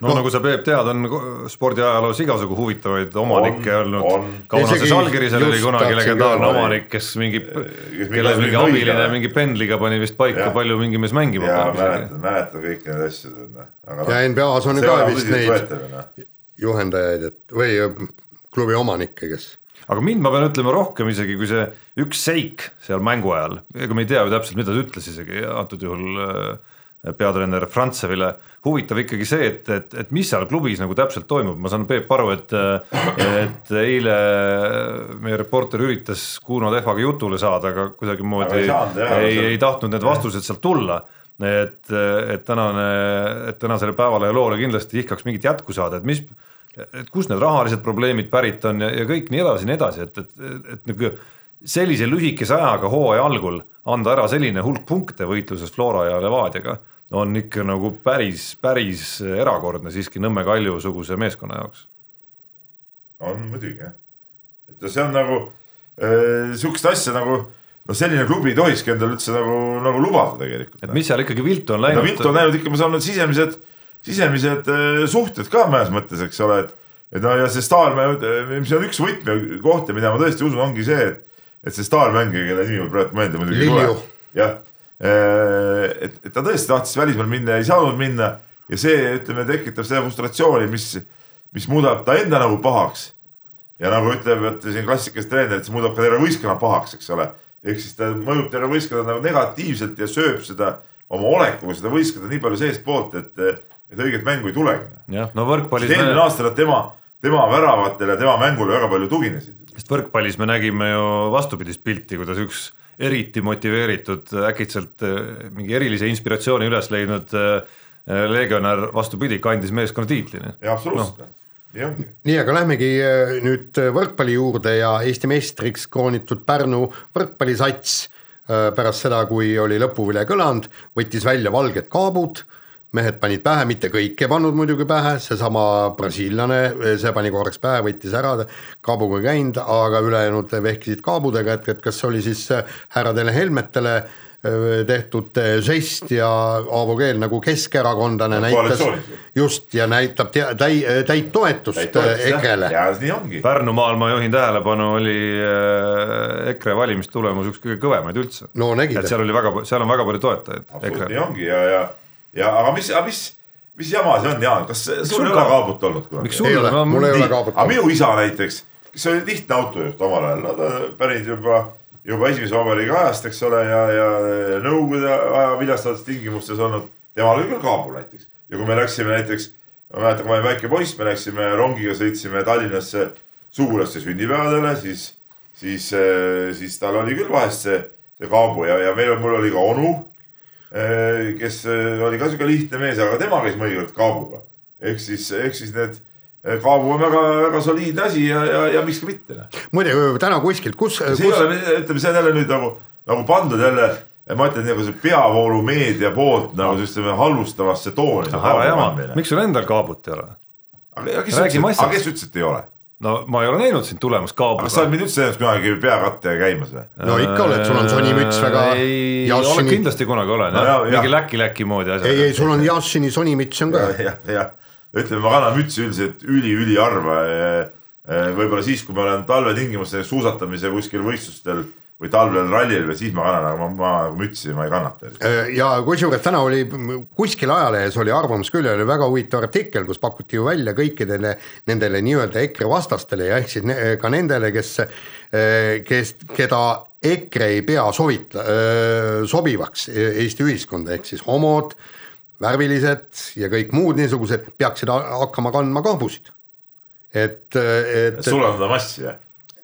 no oh. nagu sa Peep tead, on spordiajaloos igasugu huvitavaid omanikke olnud. Kaunase Žalgirisel oli kunagi legendaarne omanik, kes mingi, kellel mingi abiline mingi pendliga pani vist paika, palju mingi mees mängima peab. mäletan, mäletan kõiki neid asju. ja noh, NBA-s on ju ka vist neid juhendajaid, et või klubi omanikke, kes aga mind, ma pean ütlema rohkem isegi kui see üks seik seal mängu ajal, ega me ei tea ju täpselt, mida ta ütles isegi antud juhul äh, peatreener Frantsevile, huvitav ikkagi see, et, et, et mis seal klubis nagu täpselt toimub, ma saan Peep aru, et et eile meie reporter üritas Kuno Tehvaga jutule saada, aga kuidagimoodi ei, ei, ei tahtnud need vastused sealt tulla. Et, et tänane, et tänasele päevale ja loole kindlasti ihkaks mingit jätku saada, et mis et kust need rahalised probleemid pärit on ja, ja kõik nii edasi, nii edasi, et, et, et, et nagu sellise lühikese ajaga hooaja algul anda ära selline hulk punkte võitluses Flora ja Levadiaga on ikka nagu päris, päris erakordne siiski Nõmme Kalju suguse meeskonna jaoks. on muidugi jah. et see on nagu äh, sihukest asja nagu noh, selline klubi ei tohikski endale üldse nagu, nagu lubada tegelikult. et mis seal ikkagi viltu on läinud? no viltu on läinud ikka, ma saan aru, sisemised, sisemised äh, suhted ka mõnes mõttes, eks ole, et et no ja see staarmäng, mis on üks võtmekohti, mida ma tõesti usun, ongi see, et et see staarmängija, kelle nimi mul praegu meelde muidugi ei tule. jah, äh, et, et ta tõesti tahtis välismaale minna ja ei saanud minna ja see, ütleme, tekitab seda frustratsiooni, mis, mis muudab ta enda nagu pahaks. ja nagu ütlevad siin klassikalised treenerid, see muudab ka terve võistkonna pahaks, eks ole ehk siis ta mõjub terve võistkonda nagu negatiivselt ja sööb seda oma olekuga seda võistkonda nii palju seestpoolt, et, et õiget mängu ei tulegi. jah, no võrkpallis. eelmine me... aasta nad tema, tema väravatel ja tema mängule väga palju tuginesid. sest võrkpallis me nägime ju vastupidist pilti, kuidas üks eriti motiveeritud, äkitselt eh, mingi erilise inspiratsiooni üles leidnud eh, legionär, vastupidi, kandis meeskonna tiitli. jaa, absoluutselt no nii, aga lähmegi äh, nüüd äh, võrkpalli juurde ja Eesti meistriks kroonitud Pärnu võrkpallisats äh, pärast seda, kui oli lõpuvile kõlanud, võttis välja valged kaabud, mehed panid pähe, mitte kõik ei pannud muidugi pähe, seesama brasiillane, see pani korraks pähe, võttis ära, kaabuga käinud, aga ülejäänud vehkisid kaabudega, et, et kas see oli siis härradele helmetele äh, tehtud žest ja Aavo Keel nagu keskerakondlane no, näitas just ja näitab täi, täit toetust EKRE-le. ja nii ongi. Pärnumaal ma juhin tähelepanu, oli EKRE valimistulemus üks kõige kõvemaid üldse. no nägid. et seal oli väga, seal on väga palju toetajaid. absoluutselt nii ongi ja, ja, ja aga mis, aga mis, mis jama see on, Jaan, kas sul ei ole kaabut olnud kunagi? ei ole, mul ei ole kaabut aga minu isa näiteks, kes oli lihtne autojuht omal ajal, no ta pärit juba juba esimese vabariigi ajast, eks ole, ja, ja nõukogude aja viljastavates tingimustes olnud. temal oli küll kaabul näiteks. Ja kui me läksime näiteks, ma mäletan, kui ma olin väike poiss, me läksime rongiga, sõitsime Tallinnasse sugulaste sünnipäevadele, siis, siis, siis tal oli küll vahest see, see kaabu ja, ja meil, mul oli ka onu, kes oli ka sihuke lihtne mees, aga tema käis mõnikord kaabuga. ehk siis, ehk siis need Kaabu on väga, väga soliidne asi ja, ja, ja miks ka mitte. Noh. muide, täna kuskilt, kus. see kus... ei ole, ütleme, see on jälle nüüd nagu, nagu pandud jälle ma ütlen nagu see peavoolumeedia poolt nagu sellist halvustavasse tooni. miks sul endal kaabut ei ole? aga kes ütles, et ei ole? No ma ei ole näinud sind tulemas kaabuga. kas sa oled mind üldse näinud kunagi peakattega käimas või? no ikka oled, sul on Sony müts väga. ei, olen kindlasti kunagi olen no, jah, mingi läki-läki moodi asja. ei, ei, sul on Yassini Sony müts on ka. [LAUGHS] jah, jah ütleme, ma kannan mütsi üldiselt üli-üliharva. võib-olla siis, kui ma olen talvetingimustes suusatamise kuskil võistlustel või talvel rallil või siis ma kannan, aga ma, ma mütsi ma ei kannata. ja kusjuures täna oli kuskil ajalehes oli arvamus küll ja oli väga huvitav artikkel, kus pakuti ju välja kõikidele nendele nii-öelda EKRE vastastele ja ehk siis ne, ka nendele, kes, kes, keda EKRE ei pea sovita, sobivaks Eesti ühiskonda, ehk siis homod värvilised ja kõik muud niisugused peaksid hakkama kandma kaabusid. et, et. sulandada massi, jah?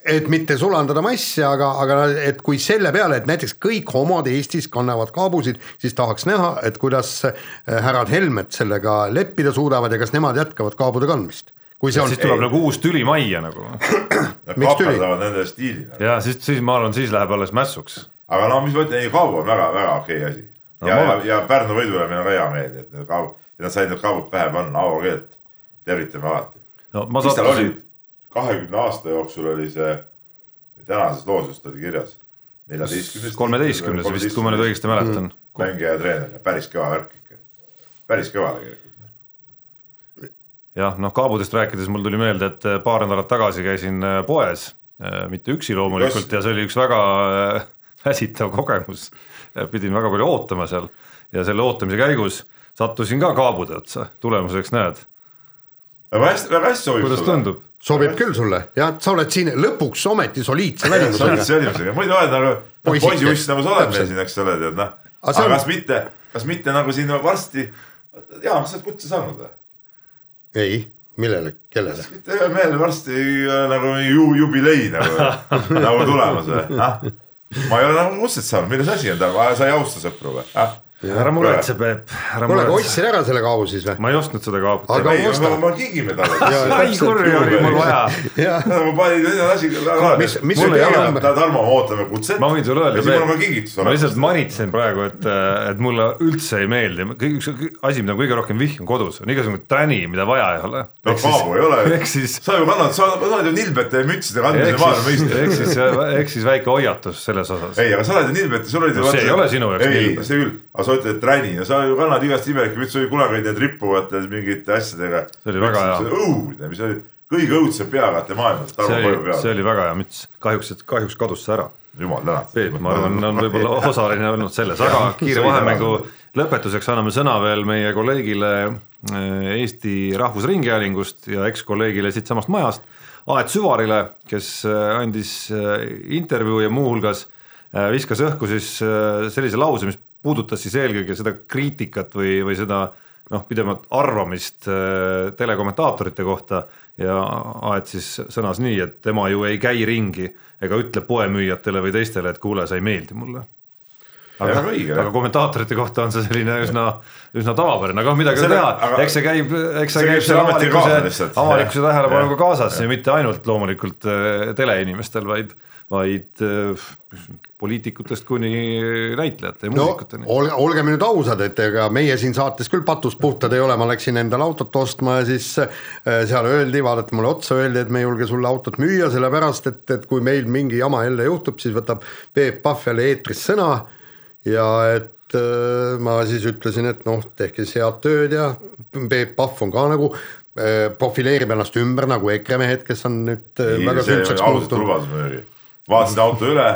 Et mitte sulandada massi, aga, aga et kui selle peale, et näiteks kõik homod Eestis kannavad kaabusid, siis tahaks näha, et kuidas äh, härrad Helmed sellega leppida suudavad ja kas nemad jätkavad kaabude kandmist. kui see on. siis tuleb ei. nagu uus tüli majja nagu. [CLEARS THROAT] Nad kaaperdavad nende stiili. ja siis, siis ma arvan, siis läheb alles mässuks. aga no mis ma ütlen, ei kaabu on väga-väga okei okay asi no,. ja, ja, ja Pärnu võidule meil on ka hea meel, et need kaabud, nad said need kaabud pähe panna, Aavo Keelt tervitame alati no,. tal oli, kahekümne aasta jooksul oli see, tänases loos just oli kirjas. neljateistkümnes. kolmeteistkümnes vist, kui ma nüüd õigesti mäletan mm.. mängija ja treener, päris kõva värk ikka, päris kõva tegelikult jah, noh kaabudest rääkides mul tuli meelde, et paar nädalat tagasi käisin äh, poes, äh, mitte üksi loomulikult Just. ja see oli üks väga äh, [LAUGHS] väsitav kogemus pidin väga palju ootama seal ja selle ootamise käigus sattusin ka kaabude otsa, tulemuseks näed. Väga hästi, väga hästi sobib kuidas sulle. tundub? sobib küll sulle, jah, sa oled siin lõpuks ometi soliidse välimusega. soliidse välimusega, muidu oled nagu poisiuss nagu sa oled meil siin, eks ole, tead noh. aga on... kas mitte, kas mitte nagu siin varsti, Jaan, kas sa oled kutse saanud või? ei, millele, kellele? mitte ühel mehel varsti äh, nagu ju, jubilei nagu nagu tulemas või, ah? ma ei ole nagu kutset saanud, milles asi on, sa ei austa sõpru või, ah? Ära muretse, Peep, ära kuule, aga muretse. ostsid ära selle kaabu siis või? ma ei ostnud seda kaabut. Aga- ei, osta. ma, kingime talle. ai kurja oli mul vaja. ma panin asjad mis- mis sul number? ta Tarmo, me ootame kutset. ma võin sulle öelda, ja siis mul on ka kingitus ma lihtsalt manitsen praegu, et, et mulle üldse ei meeldi, kõik üks asi, mida ma kõige rohkem vihkan kodus, on igasugune träni, mida vaja ei ole. no kaabu ei ole [LAUGHS] ehk. siis, sa ju kannad, sa oled ju nilbete mütside kandmise ehk maailma siis, ehk siis, ehk siis väike hoiatus selles osas. ei, aga sa oled ju nilbete, sul olid No see ei ole sinu jaoks ei, nilbet. see küll, sa ütled träni ja sa ju kannad igast imelikke mütse, oli kunagi olid need rippuvate mingite asjadega. See oli väga hea. õudne, mis oli kõige õudsem peakatte maailmas, see oli, see oli väga hea müts, kahjuks, kahjuks kadus see ära. jumal tänatud. Peep, ma arvan, on võib-olla [LAUGHS] osaline olnud selles, aga kiire vahemängu lõpetuseks anname sõna veel meie kolleegile eh, Eesti Rahvusringhäälingust ja ekskolleegile siitsamast majast, Aet Süvarile, kes eh, andis eh, intervjuu ja muuhulgas viskas õhku siis sellise lause, mis puudutas siis eelkõige seda kriitikat või, või seda noh, pidevat arvamist eh, telekommentaatorite kohta ja Aet siis sõnas nii, et tema ju ei käi ringi ega ütle poemüüjatele või teistele, et kuule, sa ei meeldi mulle. aga aga kommentaatorite kohta on see selline üsna, üsna tavapärane, aga midagi ei Selle- teha. eks see käib, eks see käib selle avalikkuse avalikkuse tähelepanuga kaasas ja mitte ainult loomulikult äh, teleinimestel, vaid, vaid äh, poliitikutest kuni näitlejate ja no muusikuteni. olge, olgem nüüd ausad, et ega meie siin saates küll patust puhtad ei ole, ma läksin endale autot ostma ja siis äh, seal öeldi, vaadati mulle otsa, öeldi, et me ei julge sulle autot müüa, sellepärast et, et kui meil mingi jama jälle juhtub, siis võtab Peep Pahv jälle eetris sõna ja et äh, ma siis ütlesin, et noh, tehke siis head tööd ja Peep Pahv on ka nagu profileerib ennast ümber nagu EKRE mehed, kes on nüüd äh, väga ausalt muutunud. Vaatasin auto üle.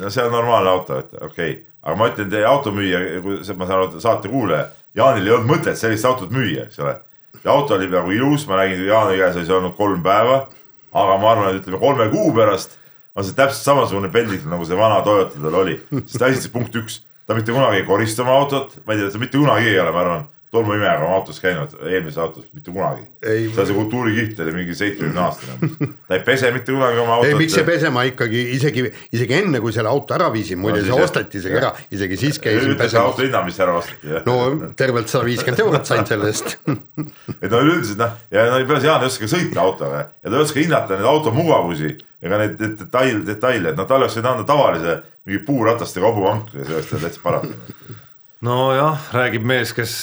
no see on normaalne auto, et okei okay., aga ma ütlen teie automüüja, kui ma saan aru, saate kuulaja, Jaanil ei olnud mõtet sellist autot müüa, eks ole. ja auto oli nagu ilus, ma nägin Jaani käes oli see olnud kolm päeva. aga ma arvan, et ütleme kolme kuu pärast on see täpselt samasugune peldik nagu see vana Toyota tal oli, sest esiteks punkt üks, ta mitte kunagi ei korista oma autot, ma ei tea, ta mitte kunagi ei ole, ma arvan tolmuimejaga oma autos käinud, eelmises autos, mitte kunagi. Ei- seal see kultuurikiht oli mingi seitsmekümne aastane. ta ei pese mitte kunagi oma autot. ei, miks see pesema ikkagi isegi, isegi enne, kui selle auto ära viisin, muide No see osteti isegi ära, isegi siis käisin see pesemas auto. hinna, mis ära osteti no tervelt sada viiskümmend eurot sain selle eest. [LAUGHS] et no üleüldiselt noh, ja no peale Jaan ei oska sõita autoga ja ta ei oska hinnata neid auto mugavusi ega neid neid detail, detaile, et noh, talle oleks võinud anda tavalise mingi puuratastega hobuvankri ja sellest on täitsa paratamatult. nojah, räägib mees, kes,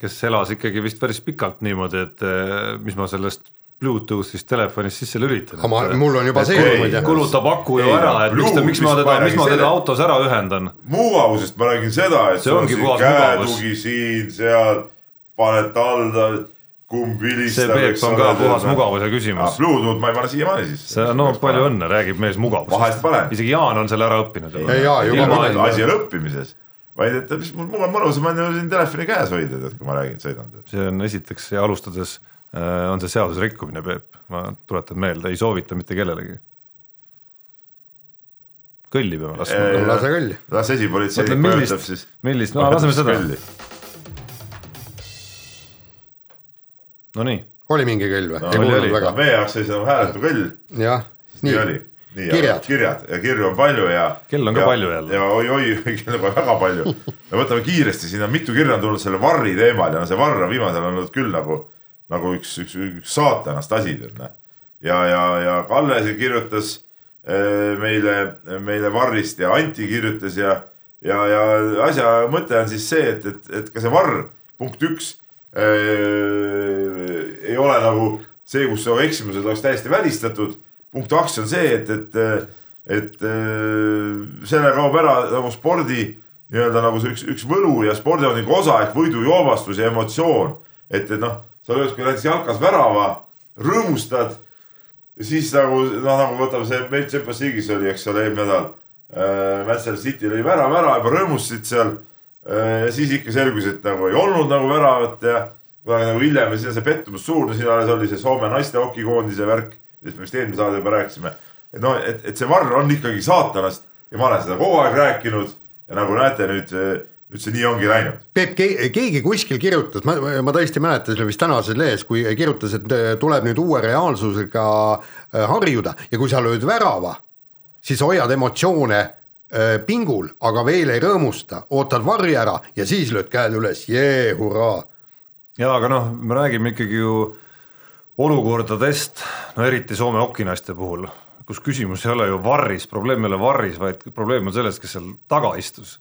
kes elas ikkagi vist päris pikalt niimoodi, et eh, mis ma sellest Bluetooth'ist telefonist sisse lülitan. aga ma, mul on juba see ei, muide. kulutab aku ju ära, et miks ta, miks ma teda miks ma teda autos ära ühendan. mugavusest ma räägin seda, et See ongi puhas mugavus. käetugi siin, seal, paned talda, kumb see vilistab. Peep on ka puhas mugavuse küsimus. Bluetooth ma ei pane siiamaani sisse. see no palju. õnne, räägib mees mugavusest Vahest. panen. isegi Jaan on selle ära õppinud. Ja jaa, juba panen., asi ei ole õppimises, vaid et mis mul on mõnusam on ju siin telefoni käes hoida, tead, kui ma räägin, sõidan. see on esiteks ja alustades äh, on see seaduse rikkumine, Peep, ma tuletan meelde, ei soovita mitte kellelegi. kõlli peame laskma. no lase kõlli. las esipolitseinik mõtle, vajutab millist siis., millist, no laseme seda. Nonii, oli mingi kõll või? No, ei oli, kuulnud väga. meie jaoks oli see nagu hääletu kõll, jah, nii oli. nii, Kirjad. kirjad ja kirju on palju ja. Kell on ka ja, palju jälle. ja oi-oi, [LAUGHS] kell on väga palju. me võtame kiiresti, siin on mitu kirja on tulnud selle varri teemal ja no see varr on viimasel ajal olnud küll nagu, nagu üks, üks, üks saatanast asi tead ja, ja, ja Kalle siin kirjutas eh, meile, meile varrist ja Anti kirjutas ja, ja, ja asja mõte on siis see, et, et, et ka see varr, punkt üks äh, ei ole nagu see, kus eksimused oleks täiesti välistatud. punkt kaks on see, et, et, et äh, selle kaob ära nagu spordi nii-öelda nagu see üks, üks võlu ja spordiaudingu osa ehk võidujoovastus ja emotsioon. et, et noh, sa lööd kui näiteks jalkas värava, rõõmustad ja siis nagu noh, nagu võtame see meil Champions League'is oli, eks ole, eelmine nädal äh,. Manchester City lõi värav ära, juba rõõmustasid seal äh,. ja siis ikka selgus, et nagu ei olnud nagu väravat ja kuidagi nagu hiljem ja siis on see pettumus suur, no siin alles oli see Soome naiste hokikoondise värk, millest me vist eelmine saade juba rääkisime. et noh, et, et see varr on ikkagi saatanast ja ma olen seda kogu aeg rääkinud ja nagu näete nüüd, nüüd see nii ongi läinud. Peep, keegi kuskil kirjutas, ma, ma tõesti mäletan, see oli vist tänases lehes, kui kirjutas, et äh, tuleb nüüd uue reaalsusega äh, harjuda ja kui sa lööd värava, siis hoiad emotsioone äh, pingul, aga veel ei rõõmusta, ootad varje ära ja siis lööd käed üles, jee, hurraa. Jaa, aga noh, me räägime ikkagi ju olukordadest, no eriti Soome okinaiste puhul, kus küsimus ei ole ju varris, probleem ei ole varris, vaid probleem on selles, kes seal taga istus.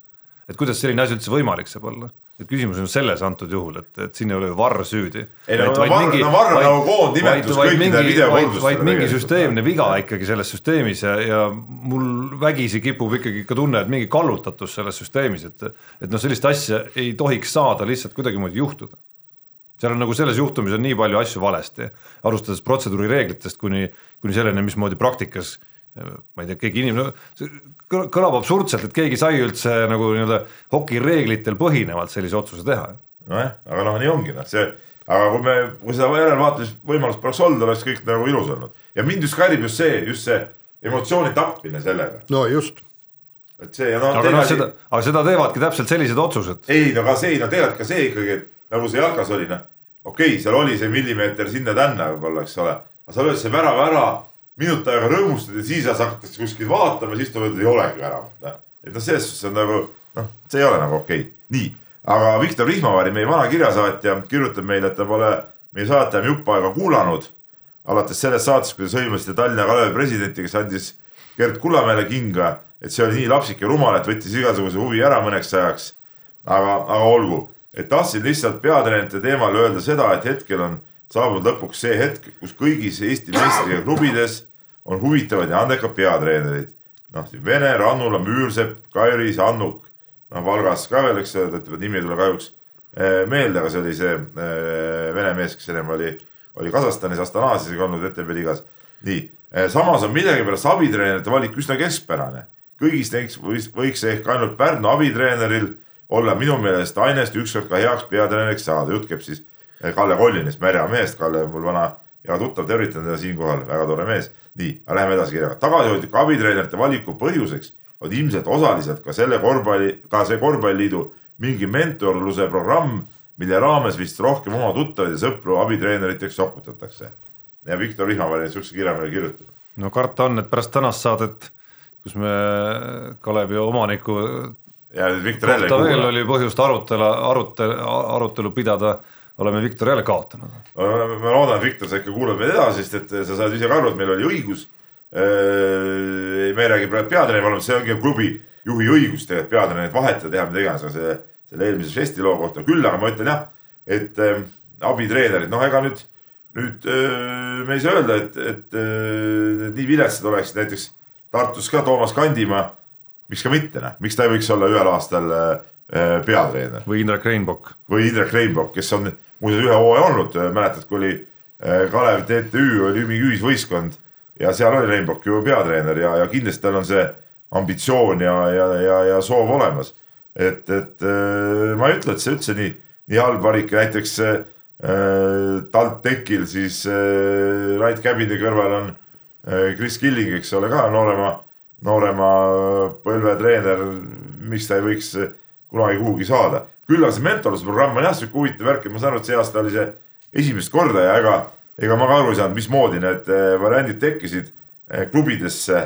et kuidas selline asi üldse võimalik saab olla et küsimus on selles antud juhul, et, et siin ei ole ju varr süüdi. ei no, varr, no varr on nagu koondnimetus kõikide videokoldustele. vaid mingi süsteemne viga ikkagi selles süsteemis ja, ja mul vägisi kipub ikkagi ka tunne, et mingi kallutatus selles süsteemis, et et noh, sellist asja ei tohiks saada lihtsalt kuidagimoodi juhtuda seal on nagu selles juhtumis on nii palju asju valesti, alustades protseduurireeglitest kuni, kuni selleni, mismoodi praktikas ma ei tea, keegi inimene, kõlab absurdselt, et keegi sai üldse nagu nii-öelda hokireeglitel põhinevalt sellise otsuse teha. nojah, aga noh, nii ongi noh, see, aga kui me, kui seda järelvaatamisvõimalust poleks olnud, oleks kõik nagu ilus olnud ja mind just häirib just see, just see emotsiooni tapmine sellega. no just. et see ja noh. aga noh, seda, aga seda teevadki täpselt sellised otsused. ei, no aga see, no tegelikult ka see ikkagi, et nagu see jalkas oli, noh okei okay,, seal oli see millimeeter sinna-tänna võib-olla, eks ole, aga sa lööd see värava ära, minut aega rõõmustad ja siis hakatakse kuskilt vaatama, siis tuleb, et ei olegi väravat, noh. et noh, selles suhtes on nagu noh, see ei ole nagu okei okay., nii. aga Viktor Vihmavari, meie vana kirjasaatja, kirjutab meile, et ta pole meie saate enam jupp aega kuulanud. alates sellest saatest, kui te sõimasite Tallinna Kalevi presidenti, kes andis Gerd Kullamäele kinga, et see oli nii lapsik ja rumal, et võttis igasuguse huvi ära mõneks ajaks. aga, aga olgu et tahtsin lihtsalt peatreenerite teemal öelda seda, et hetkel on saabunud lõpuks see hetk, kus kõigis Eesti meistriga klubides on huvitavad ja andekad peatreenerid. noh, siin Vene, Rannula, Müürsepp, Kairis, Annuk, noh Valgas ka veel, eks ole, nimi ei tule kahjuks eh, meelde, aga see oli see eh, vene mees, kes ennem oli, oli Kasahstanis Astanas isegi olnud VTB liigas. nii, eh, samas on millegipärast abitreenerite valik üsna keskpärane. kõigist neist võiks, võiks ehk ainult Pärnu abitreeneril olla minu meelest ainest ükskord ka heaks peatreeneriks saada, jutt käib siis eh, Kalle Kollinist, märja mehest, Kalle mul vana hea tuttav, tervitan teda siinkohal, väga tore mees. nii, aga läheme edasi kirjaga, tagasihoidliku abitreenerite valiku põhjuseks on ilmselt osaliselt ka selle korvpalli, ka see korvpalliliidu mingi mentorluse programm, mille raames vist rohkem oma tuttavaid ja sõpru abitreeneriteks sokutatakse. ja Viktor Vihmaväli on siukse kirja meile kirjutanud. no karta on, et pärast tänast saadet, kus me Kalevi omaniku ja Viktor jälle ei kuula. veel oli põhjust arutelu, arutelu, arutelu pidada, oleme Viktor jälle kaotanud. ma loodan, et Viktor, sa ikka kuulad meid edasi, sest et sa saad ise ka aru, et meil oli õigus. Äh, me ei räägi praegu peatreeneri valmist, see ongi klubi juhi õigus tegelikult peatreenerit vahetada, teha mida iganes, aga see, selle eelmise žesti loo kohta küll, aga ma ütlen jah, et äh, abitreenerid, noh, ega nüüd, nüüd äh, me ei saa öelda, et, et äh, nii viletsad oleksid näiteks Tartus ka Toomas Kandimaa miks ka mitte noh, miks ta ei võiks olla ühel aastal äh, äh, peatreener. või Indrek Reinbok. või Indrek Reinbok, kes on muuseas ühe hooaja olnud, äh, mäletad, kui oli Kalev TTÜ oli mingi ühisvõistkond ja seal oli Reinbok ju peatreener ja, ja kindlasti tal on see ambitsioon ja, ja, ja, ja soov olemas. et, et ma ei ütle, et see üldse nii, nii halb valik, näiteks äh, TalTechil siis äh, Rait Cabini kõrval on äh, Chris Killing, eks ole, ka noorema noorema põlve treener, miks ta ei võiks kunagi kuhugi saada. küll aga see mentorluse programm on jah sihuke huvitav värk, et ma saan aru, et see aasta oli see esimest korda ja ega, ega ma ka aru ei saanud, mismoodi need eh, variandid tekkisid eh, klubidesse.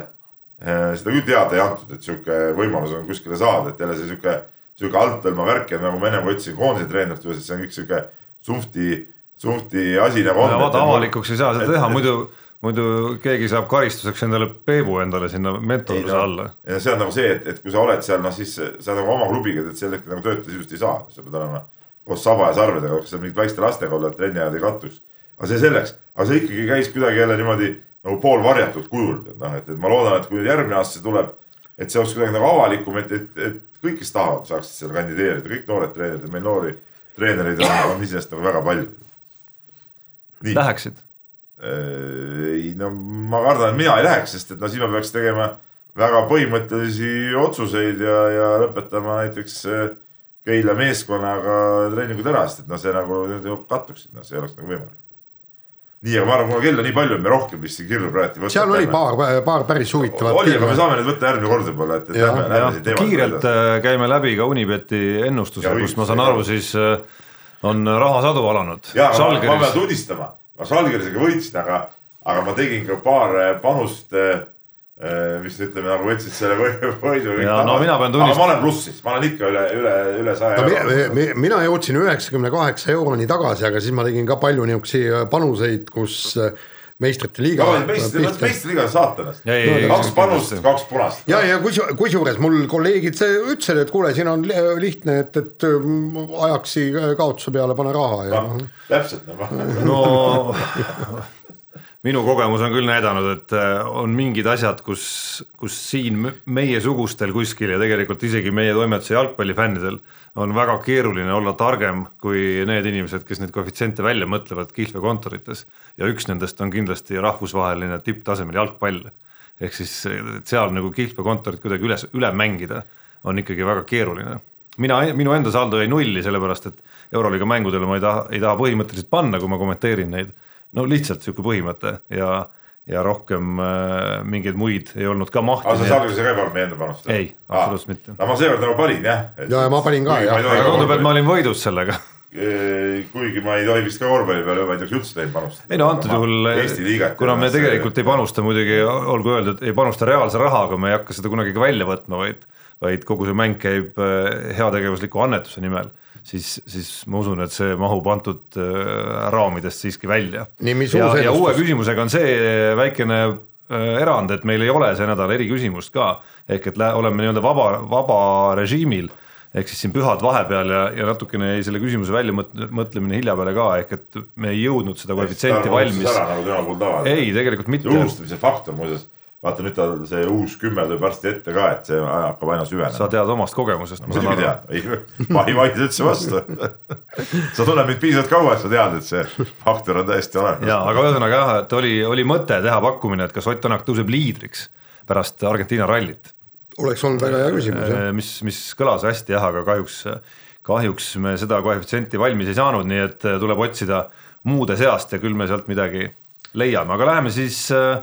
Eh, seda küll teada ei antud, et sihuke võimalus on kuskile saada, et jälle see sihuke, sihuke althõlma värk ja nagu ma ennem ütlesin koondise treenerite juures, et see on kõik sihuke suhti, suhti asi nagu on. vaata avalikuks ei saa seda teha, muidu muidu keegi saab karistuseks endale Peebu endale sinna mentorluse no, alla. ja see on nagu see, et, et kui sa oled seal, noh siis sa nagu oma klubiga teed sel hetkel nagu töötaja sisust ei saa, sa pead olema koos saba ja sarvedega, kas sa mingite väikeste lastega oled, trenni ajad ei kattuks. aga see selleks, aga see ikkagi käis kuidagi jälle niimoodi nagu poolvarjatud kujul, et noh, et, et ma loodan, et kui nüüd järgmine aasta see tuleb, et see oleks kuidagi nagu avalikum, et, et, et kõik, kes tahavad, saaksid seal kandideerida, kõik noored treenerid meil noori treenereid on, on iseenesest nagu väga palju. Läheksid? Äh, ei no ma kardan, et mina ei läheks, sest et no siis ma peaks tegema väga põhimõttelisi otsuseid ja, ja lõpetama näiteks äh, Keila meeskonnaga treeningud ära, sest et noh, see nagu kattuksid, noh, see ei oleks nagu võimalik. nii, aga ma arvan, kuna kell on nii palju, et me rohkem vist kirju praegu ei võta. seal oli paar, paar päris huvitavat. oli, aga me saame need võtta järgmine kord võib-olla, et, et lähme, lähme siin teemale. kiirelt äh, käime läbi ka Unibeti ennustuse, kust ma saan aru, siis on rahasadu alanud. ja, aga ma, ma pean tunnistama ma Žalgirisega võitsin, aga, aga ma tegin ka paar panust mis ütleme nagu võtsid selle võidu. Ja no mina pean tunnistama- ma olen plussis, ma olen ikka üle, üle, üle saja no, euro. mi, mi, mina jõudsin üheksakümne kaheksa euroni tagasi, aga siis ma tegin ka palju niisuguseid panuseid, kus äh, meistrite liiga meistri, meistriliiga on saatanast. Ei, ei, ei, kaks panust, kaks punast. ja, ja kus, kusjuures mul kolleegid see ütlesid, et kuule, siin on li- lihtne, et, et mm, ajaksi kaotuse peale pane raha ja noh. täpselt nagu. no [LAUGHS] minu kogemus on küll näidanud, et äh, on mingid asjad, kus, kus siin me- meiesugustel kuskil ja tegelikult isegi meie toimetuse jalgpallifännidel on väga keeruline olla targem kui need inimesed, kes neid koefitsiente välja mõtlevad kihlveokontorites ja üks nendest on kindlasti rahvusvaheline tipptasemel jalgpall. ehk siis seal nagu kihlveokontorit kuidagi üles, üle mängida on ikkagi väga keeruline mina, minu enda saldo jäi nulli, sellepärast et Euroliiga mängudele ma ei taha, ei taha põhimõtteliselt panna, kui ma kommenteerin neid. No lihtsalt sihuke põhimõte ja, ja rohkem äh, mingeid muid ei olnud ka mahti. aga sa Zagrebis ka ei pannud meie enda panust? Ei, absoluutselt mitte. no ma seekord nagu panin jah. Ja, ja ma panin ka, jah. aga tundub, et ma olin võidus sellega. [LAUGHS] kuigi ma ei tohi vist ka korvpalli peale, ma ei tea, kas üldse tohin panustada. ei no antud juhul, Eesti liigat. kuna me tegelikult ei panusta muidugi, olgu öeldud, ei panusta reaalse rahaga, me ei hakka seda kunagi ka välja võtma, vaid, vaid kogu see mäng käib äh, heategevusliku annetuse nimel, siis, siis ma usun, et see mahub antud äh, raamidest siiski välja. Ja uus, ja uue küsimusega on see väikene äh, erand, et meil ei ole see nädal eriküsimust ka, ehk et oleme nii-öelda vaba, vaba režiimil ehk siis siin pühad vahepeal ja, ja natukene jäi selle küsimuse väljamõtlemine hilja peale ka, ehk et me ei jõudnud seda koefitsienti valmis. nagu ei, tegelikult mitte see. unustamise faktor muuseas, vaata nüüd ta see uus kümme tuleb varsti ette ka, et see hakkab aina sa süvenema. tead omast kogemusest, ma saan muidugi tean, ei, ma ei vaidle üldse vastu. sa tunned mind piisavalt kaua, et sa tead, et see faktor on täiesti olemas. ja aga ühesõnaga jah, et oli, oli mõte teha pakkumine, et kas Ott Tänak tõuseb liidriks pärast Argentiina rallit. oleks olnud väga hea küsimus jah. mis, mis kõlas hästi jah, aga kahjuks, kahjuks me seda koefitsienti valmis ei saanud, nii et tuleb otsida muude seast ja küll me sealt midagi leiame, aga läheme siis äh,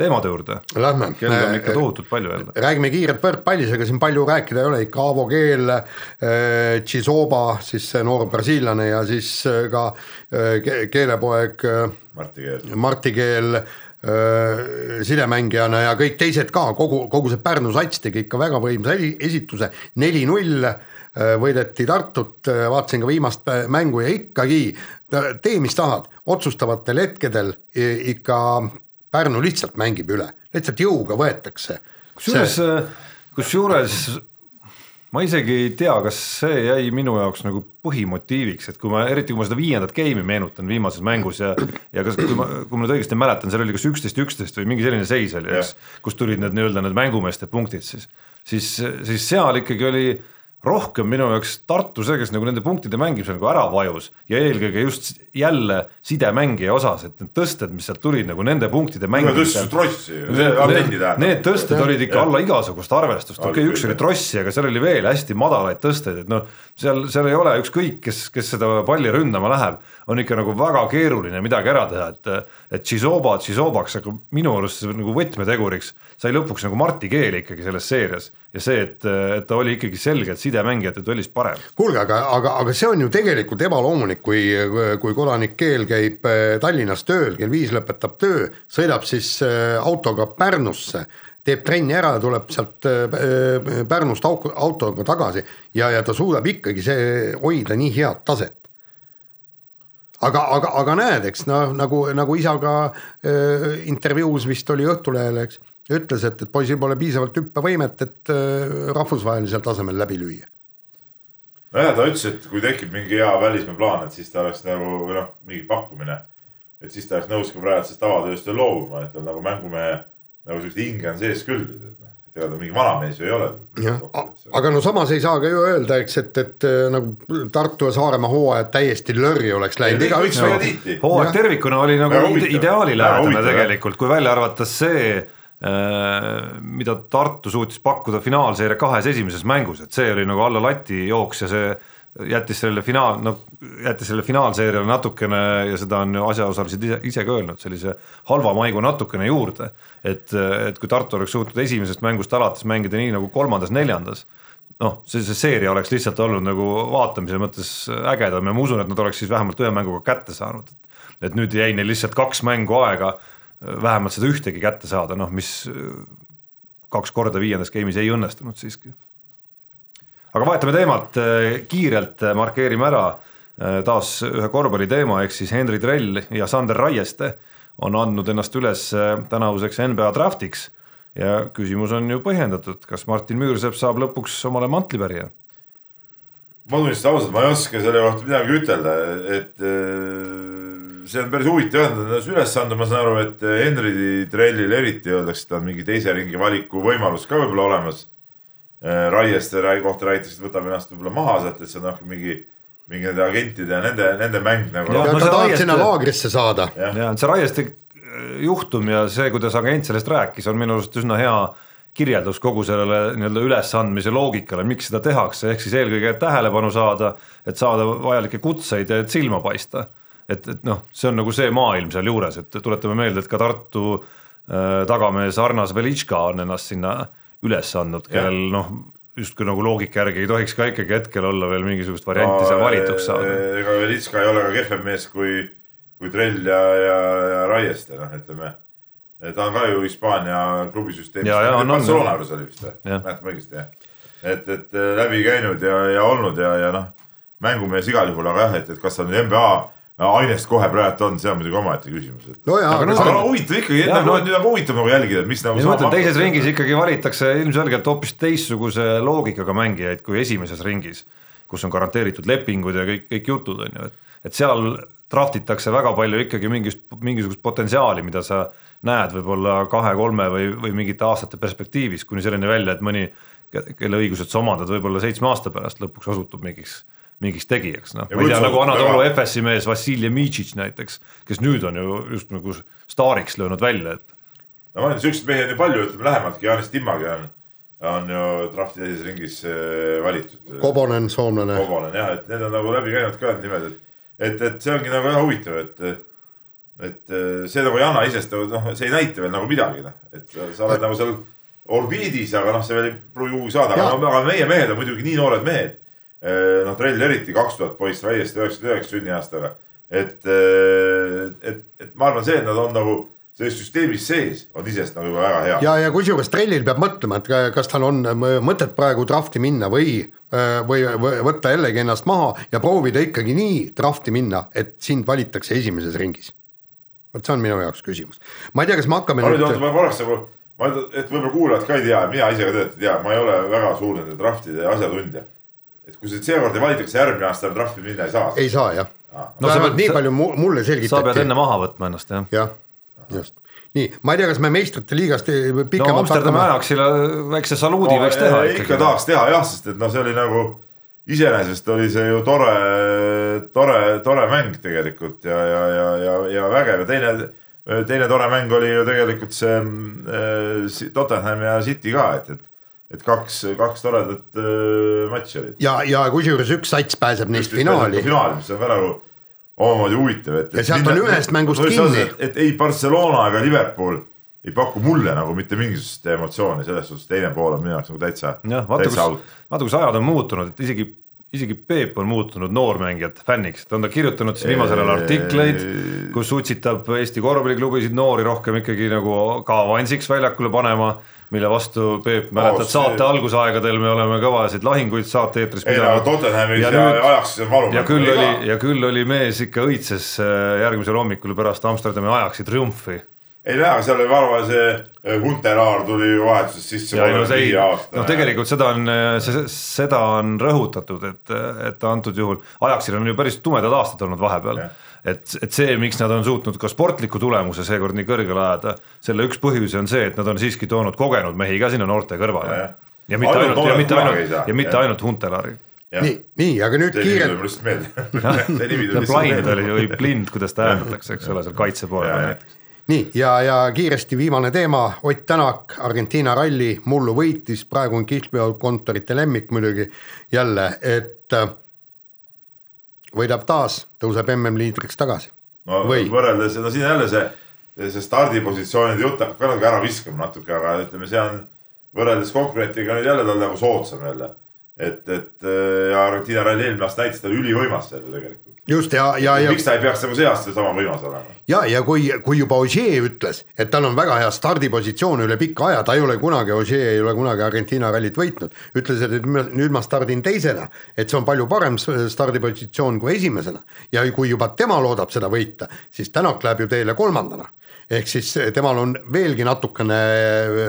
teemade juurde. Lähme. kell on ikka tohutult palju jälle. räägime kiirelt võrkpallis, ega siin palju rääkida ei ole, ikka Aavo Keel, Chisoba, siis see noor brasiillane ja siis äh, ka äh, ke- keelepoeg äh, Marti Keel. Marti Keel äh, sidemängijana ja kõik teised ka, kogu, kogu see Pärnu sats tegi ikka väga võimsa esi- esituse, neli-null äh, võideti Tartut, vaatasin ka viimast äh, mängu ja ikkagi tee, mis tahad, otsustavatel hetkedel ikka Pärnu lihtsalt mängib üle, lihtsalt jõuga võetakse. kusjuures, kusjuures ma isegi ei tea, kas see jäi minu jaoks nagu põhimotiiviks, et kui ma, eriti kui ma seda viiendat game'i meenutan viimases mängus ja ja kas, kui ma, kui ma nüüd õigesti mäletan, seal oli kas üksteist, üksteist või mingi selline seis oli, eks, kus tulid need nii-öelda need mängumeeste punktid siis, siis, siis seal ikkagi oli rohkem minu jaoks Tartu see, kes nagu nende punktide mängimisel nagu ära vajus ja eelkõige just jälle sidemängija osas, et need tõsted, mis sealt tulid nagu nende punktide mängimisel. Need, need, tõsted olid ikka alla igasugust arvestust, okei okay,, Oli üks oli trossi, aga seal oli veel hästi madalaid tõsteid, et noh, seal, seal ei ole ükskõik, kes, kes seda palli ründama läheb, on ikka nagu väga keeruline midagi ära teha, et et Chizoba Chizobaks, aga minu arust see nagu võtmeteguriks sai lõpuks nagu Marti Keel ikkagi selles seerias. Ja see, et, et ta oli ikkagi selgelt sidemängijate duellis parem. kuulge, aga, aga, aga see on ju tegelikult ebaloomulik, kui, kui kodanik Keel käib äh, Tallinnas tööl, kell viis lõpetab töö, sõidab siis äh, autoga Pärnusse, teeb trenni ära tuleb sealt äh, Pärnust au- autoga tagasi ja, ja ta suudab ikkagi see hoida nii head taset. aga, aga, aga näed, eks noh, nagu, nagu isa ka äh, intervjuus vist oli Õhtulehele, eks, ütles, et, et poisil pole piisavalt hüppevõimet, et äh, rahvusvahelisel tasemel läbi lüüa nojah, ta ütles, et kui tekib mingi hea välismaa plaan, et siis ta oleks nagu või noh, mingi pakkumine. et siis ta oleks nõus ka praegu sellest tavatööst veel loobuma, et tal nagu mängumehe nagu siukest hinge on sees küll. et ega ta mingi vanamees ju ei ole. jah, aga no samas ei saa ka ju öelda, eks, et, et äh, nagu Tartu ja Saaremaa hooajad täiesti lörri oleks läinud, Ei, igaüks tihti. hooaeg tervikuna oli nagu ide- ideaalilähedane tegelikult, kui välja arvata see, mida Tartu suutis pakkuda finaalseeria kahes esimeses mängus, et see oli nagu alla lati jooks ja see jättis sellele finaal, no jättis selle finaalseeriale natukene ja seda on ju asjaosalised ise, ise ka öelnud, sellise halva maigu natukene juurde. et, et kui Tartu oleks suutnud esimesest mängust alates mängida nii nagu kolmandas-neljandas, noh, see, see seeria oleks lihtsalt olnud nagu vaatamise mõttes ägedam ja ma usun, et nad oleks siis vähemalt ühe mänguga kätte saanud. et nüüd jäi neil lihtsalt kaks mängu aega vähemalt seda ühtegi kätte saada, noh mis kaks korda viiendas game'is ei õnnestunud siiski. aga vahetame teemat kiirelt, markeerime ära taas ühe korvpalliteema, ehk siis Henri Trell ja Sander Raieste on andnud ennast üles tänavuseks NBA draftiks ja küsimus on ju põhjendatud, kas Martin Müürsepp saab lõpuks omale mantlipärija? ma tunnistan ausalt, ma ei oska selle kohta midagi ütelda, et see on päris huvitav jah, nad on üles andnud, ma saan aru, et Henry Trellil eriti öeldakse, et on mingi teise ringi valiku võimalus ka võib-olla olemas. Raieste kohta räägitakse, et võtab ennast võib-olla maha sealt, et see on noh, mingi, mingi nende agentide ja nende, nende mäng nagu. ja, no, ta tahab sinna laagrisse saada. ja see Raieste juhtum ja see, kuidas agent sellest rääkis, on minu arust üsna hea kirjeldus kogu sellele nii-öelda ülesandmise loogikale, miks seda tehakse, ehk siis eelkõige tähelepanu saada, et saada vajalikke kutseid ja et silma paista et, et noh, see on nagu see maailm sealjuures, et tuletame meelde, et ka Tartu äh, tagamees Arnas Velitška on ennast sinna üles andnud, kellel noh, justkui nagu loogika järgi ei tohiks ka ikkagi hetkel olla veel mingisugust varianti no, seal valituks saada. ega Velitška ei ole ka kehvem mees kui, kui Trell ja, ja, ja Raieste, noh, ütleme. ta on ka ju Hispaania klubisüsteemis. Barcelona juures oli vist või, mäletan õigesti jah. et, et läbi käinud ja, ja olnud ja, ja noh, mängumees igal juhul, aga jah, et, et kas ta nüüd NBA ainest kohe praegu on, see on muidugi omaette küsimus, et. no aga, no huvitav ikkagi, no nüüd on huvitav nagu jälgida, et mis nagu. ma mõtlen, teises ringis ikkagi valitakse ilmselgelt hoopis teistsuguse loogikaga mängijaid kui esimeses ringis, kus on garanteeritud lepingud ja kõik, kõik jutud on ju, et, et seal draft itakse väga palju ikkagi mingist, mingisugust potentsiaali, mida sa näed võib-olla kahe-kolme või, või mingite aastate perspektiivis, kuni selleni välja, et mõni, kelle õigused sa omandad võib-olla seitsme aasta pärast lõpuks osutub mingiks mingiks tegijaks, noh, ma ei tea, nagu Anatolu Efesi mees Vassiljev Mitšitš näiteks, kes nüüd on ju just nagu staariks löönud välja, et. no ma ütlen, siukseid mehi on ju palju, ütleme lähemaltki, Jaanis Timmagi on, on ju drafti teises ringis äh, valitud. Kobonen, soomlane. Kobonen jah, et need on nagu läbi käinud ka need nimed, et, et, et see ongi nagu väga huvitav, et et äh, see nagu ei anna isest nagu noh, see ei näita veel nagu midagi, noh, et sa oled nagu seal orbiidis, aga noh, see veel ei pruugi kuhugi saada, aga, aga meie mehed on muidugi nii noored mehed noh, Trell eriti kaks tuhat poiss, täiesti üheksakümmend üheksa sünniaastaga. et, äh, et, et ma arvan, see, et nad on nagu selles süsteemis sees, on iseenesest nagu juba väga hea. ja, ja kusjuures Trellil peab mõtlema, et kas tal on mõtet praegu drafti minna või, äh, või, või võtta jällegi ennast maha ja proovida ikkagi nii drafti minna, et sind valitakse esimeses ringis. vot see on minu jaoks küsimus. ma ei tea, kas me hakkame ma nüüd. ma korraks nagu, ma, et võib-olla kuulajad ka ei tea, mina ise ka tegelikult ei tea, ma ei ole väga suur nende draftide asjatundja et kui see seekord ei valitakse, järgmine aasta enam trahvi minna ei saa. ei saa jah ah.. no vähemalt nii palju mulle selgitati. sa pead enne maha võtma ennast jah. jah, just nii, ma ei tea, kas me meistrite liigast pikemalt no Amsterdami Ajaxile väikse saluudi no, võiks teha ikkagi. ikka tahaks teha jah, sest et noh, see oli nagu iseenesest oli see ju tore, tore, tore mäng tegelikult ja, ja, ja, ja, ja vägev ja teine, teine tore mäng oli ju tegelikult see äh, Tottenham ja City ka, et, et et kaks, kaks toredat äh, matši olid. ja, ja kusjuures üks sats pääseb neist finaali. finaali, mis on ka nagu omamoodi huvitav, et. ja sealt on ühest mängust kinni. Et, ei Barcelona ega Liverpool ei paku mulle nagu mitte mingisugust emotsiooni, selles suhtes teine pool on minu jaoks nagu täitsa. jah, vaata kus, vaata kus ajad on muutunud, et isegi, isegi Peep on muutunud noormängijate fänniks, et on ta kirjutanud siin viimasel ajal artikleid, kus utsitab Eesti korvpalliklubisid noori rohkem ikkagi nagu ka avansiks väljakule panema mille vastu Peep mäletad oh, saate algusaegadel me oleme kõvasid lahinguid saate-eetris pidanud. Tottenhamis ja, ja Ajaxis on valu. ja küll oli, ja küll oli mees ikka õitses äh, järgmisel hommikul pärast Amsterdami Ajaxi triumfi. ei näe, aga seal oli varva see äh, Gunter Aar tuli ju vahetusest sisse. noh, tegelikult seda on, äh, seda on rõhutatud, et, et antud juhul Ajaxil on ju päris tumedad aastad olnud vahepeal yeah et, et see, miks nad on suutnud ka sportliku tulemuse seekord nii kõrgele ajada, selle üks põhjusi on see, et nad on siiski toonud kogenud mehi ka sinna noorte kõrvale. ja mitte ainult, ainult, ja mitte ainult, ja mitte ainult Huntelari. nii, nii, aga nüüd kiirelt. mulle lihtsalt meelde. [LAUGHS] Blind oli või Blind, kuidas ta hääldatakse, eks ole, seal kaitse poole peal näiteks. Nii ja, ja kiiresti viimane teema, Ott Tänak, Argentiina ralli, mullu võitis, praegu on kihlveokontorite lemmik muidugi jälle, et äh, võidab taas, tõuseb MM-liidriks tagasi. no Või? võrreldes, no siin jälle see, see stardipositsioonide jutt hakkab ka nagu ära viskama natuke, aga ütleme, see on võrreldes konkurentiga nüüd jälle tal nagu soodsam jälle. et, et ja Argentiina ralli eelmine aasta näitas talle ülivõimas seal ju tegelikult. Just ja, ja, ja miks ta ei peaks nagu see aasta sama võimas olema? ja, ja kui, kui juba Ogier ütles, et tal on väga hea stardipositsioon üle pika aja, ta ei ole kunagi, Ogier ei ole kunagi Argentiina rallit võitnud, ütles, et nüüd ma- stardin teisena, et see on palju parem stardipositsioon kui esimesena. Ja kui juba tema loodab seda võita, siis Tänak läheb ju teele kolmandana ehk siis temal on veelgi natukene,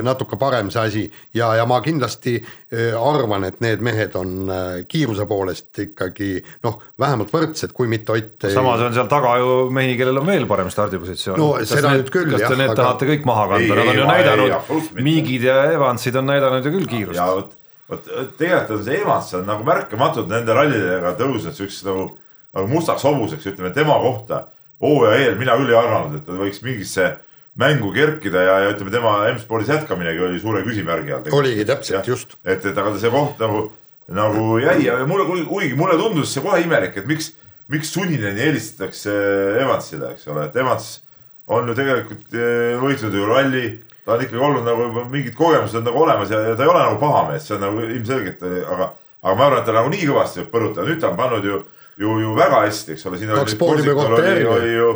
natuke parem see asi ja, ja ma kindlasti eh, arvan, et need mehed on eh, kiiruse poolest ikkagi noh, vähemalt võrdsed, kui mitte Ott samas on seal taga ju mehi, kellel on veel parem stardipositsioon. No seda nüüd küll, kas jah, te need aga- tahate kõik maha kanda, nad on ju näidanud. Miigid ja Evansid on näidanud ju küll kiirust ja. vot, vot tegelikult on see Evans on nagu märkamatult nende rallidega tõusnud siukseks nagu, nagu mustaks hobuseks, ütleme tema kohta. Hooaja eel mina küll ei arvanud, et ta võiks mingisse mängu kerkida ja, ja ütleme, tema M-spordis jätkaminegi oli suure küsimärgi all. Oligi täpselt, just. et, et aga see koht nagu, nagu jäi ja mulle, kuigi mulle tundus see kohe imelik, et miks, miks Sunineni eelistatakse Evansile, eks ole, et Evans on ju tegelikult eh, võitnud ju ralli, ta on ikkagi olnud nagu juba mingid kogemused on nagu olemas ja, ja ta ei ole nagu paha mees, see on nagu ilmselgelt, aga, aga ma arvan, et ta nagu nii kõvasti võib põrutada, nüüd ta on pannud ju, ju, ju väga hästi, eks ole, siin oli, oli, oli ju,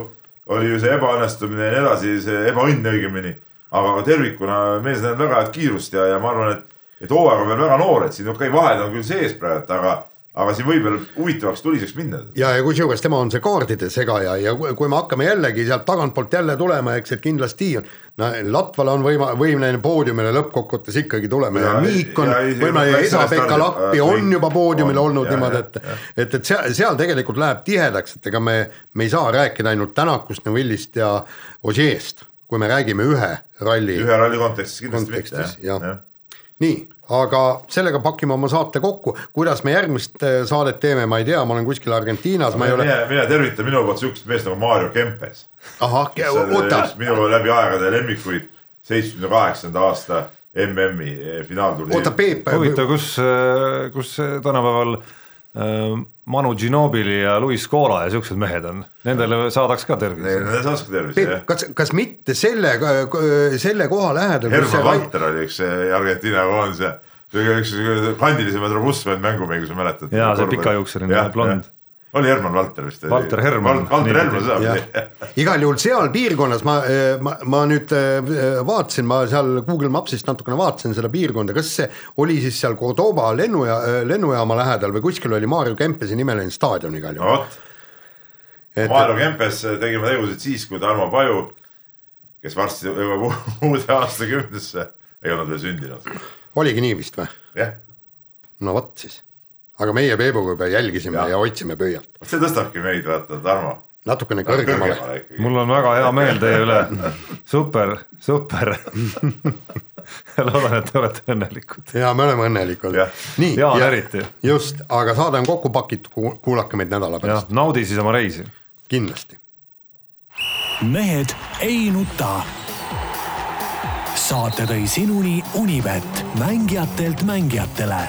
oli ju see ebaõnnestumine ja nii edasi, see ebaõnn õigemini. aga tervikuna mees näeb väga head kiirust ja, ja ma arvan, et, et hooaeg on veel väga noor, et siin okei, vahed on küll sees praegu, aga, aga siin võib veel huvitavaks tuliseks minna. ja, ja kusjuures tema on see kaardide segaja ja kui me hakkame jällegi sealt tagantpoolt jälle tulema, eks, et kindlasti on, no Latval on võima-, võimeline poodiumile lõppkokkuvõttes ikkagi tulema ja, Ja- ja Miik on ja võimeline ja Esa-Pekka Lappi äh, on juba poodiumil on, olnud ja, niimoodi, ja, et ja. et, et seal, seal tegelikult läheb tihedaks, et ega me, me ei saa rääkida ainult Tänakust, Neville'ist ja Ogier'st, kui me räägime ühe ralli ühe ralli kontekstis kindlasti kontekstis, mitte jah. nii, aga sellega pakime oma saate kokku, kuidas me järgmist eh, saadet teeme, ma ei tea, ma olen kuskil Argentiinas, ma ei ole, mine, mine tervita minu poolt siukest meest nagu Mario Kempes. ahah, oota, minu läbi aegade lemmikuid seitsmekümne kaheksanda aasta MM-i oota finaalturniir. Peep, huvitav, kus, kus tänapäeval äh, Manu Ginobili ja Luis Scola ja siuksed mehed on, nendele saadaks ka tervist. Neile saaks ka tervist, jah. kas, kas mitte selle, selle koha lähedal, Herman Valter oli üks see Argentiina koondise üks kandilisemaid robustsemaid mängumehi, kui sa mäletad. Jaa, see pikajuukseline blond.. Oli Herman Valter vist. Valter Hermann. Valter Hermann, seda igal juhul seal piirkonnas ma, ma, ma nüüd äh, vaatasin, ma seal Google Mapsist natukene vaatasin seda piirkonda, kas see oli siis seal Cordoba lennuja, lennujaama lähedal või kuskil oli Mario Kempesi nimeline staadion igal no juhul. vot, Maarjo Kempes tegime tegusid siis, kui Tarmo Paju, kes varsti jõuab uude aastakümnesse, ei olnud veel sündinud. oligi nii vist või? jah, no vot siis. Aga meie Peebuga juba jälgisime ja, ja hoidsime pöialt. see tõstabki meid, vaata, Tarmo. natukene kõrgemale. mul on väga hea meel teie üle, [LAUGHS] super, super. [LAUGHS] loodan, et te olete õnnelikud. ja me oleme õnnelikud nii. Jaan eriti. just, aga saade on kokku pakitud, kuulake meid nädala pärast,, naudi siis oma reisi. kindlasti. mehed ei nuta. saate tõi sinuni Unibet, mängijatelt mängijatele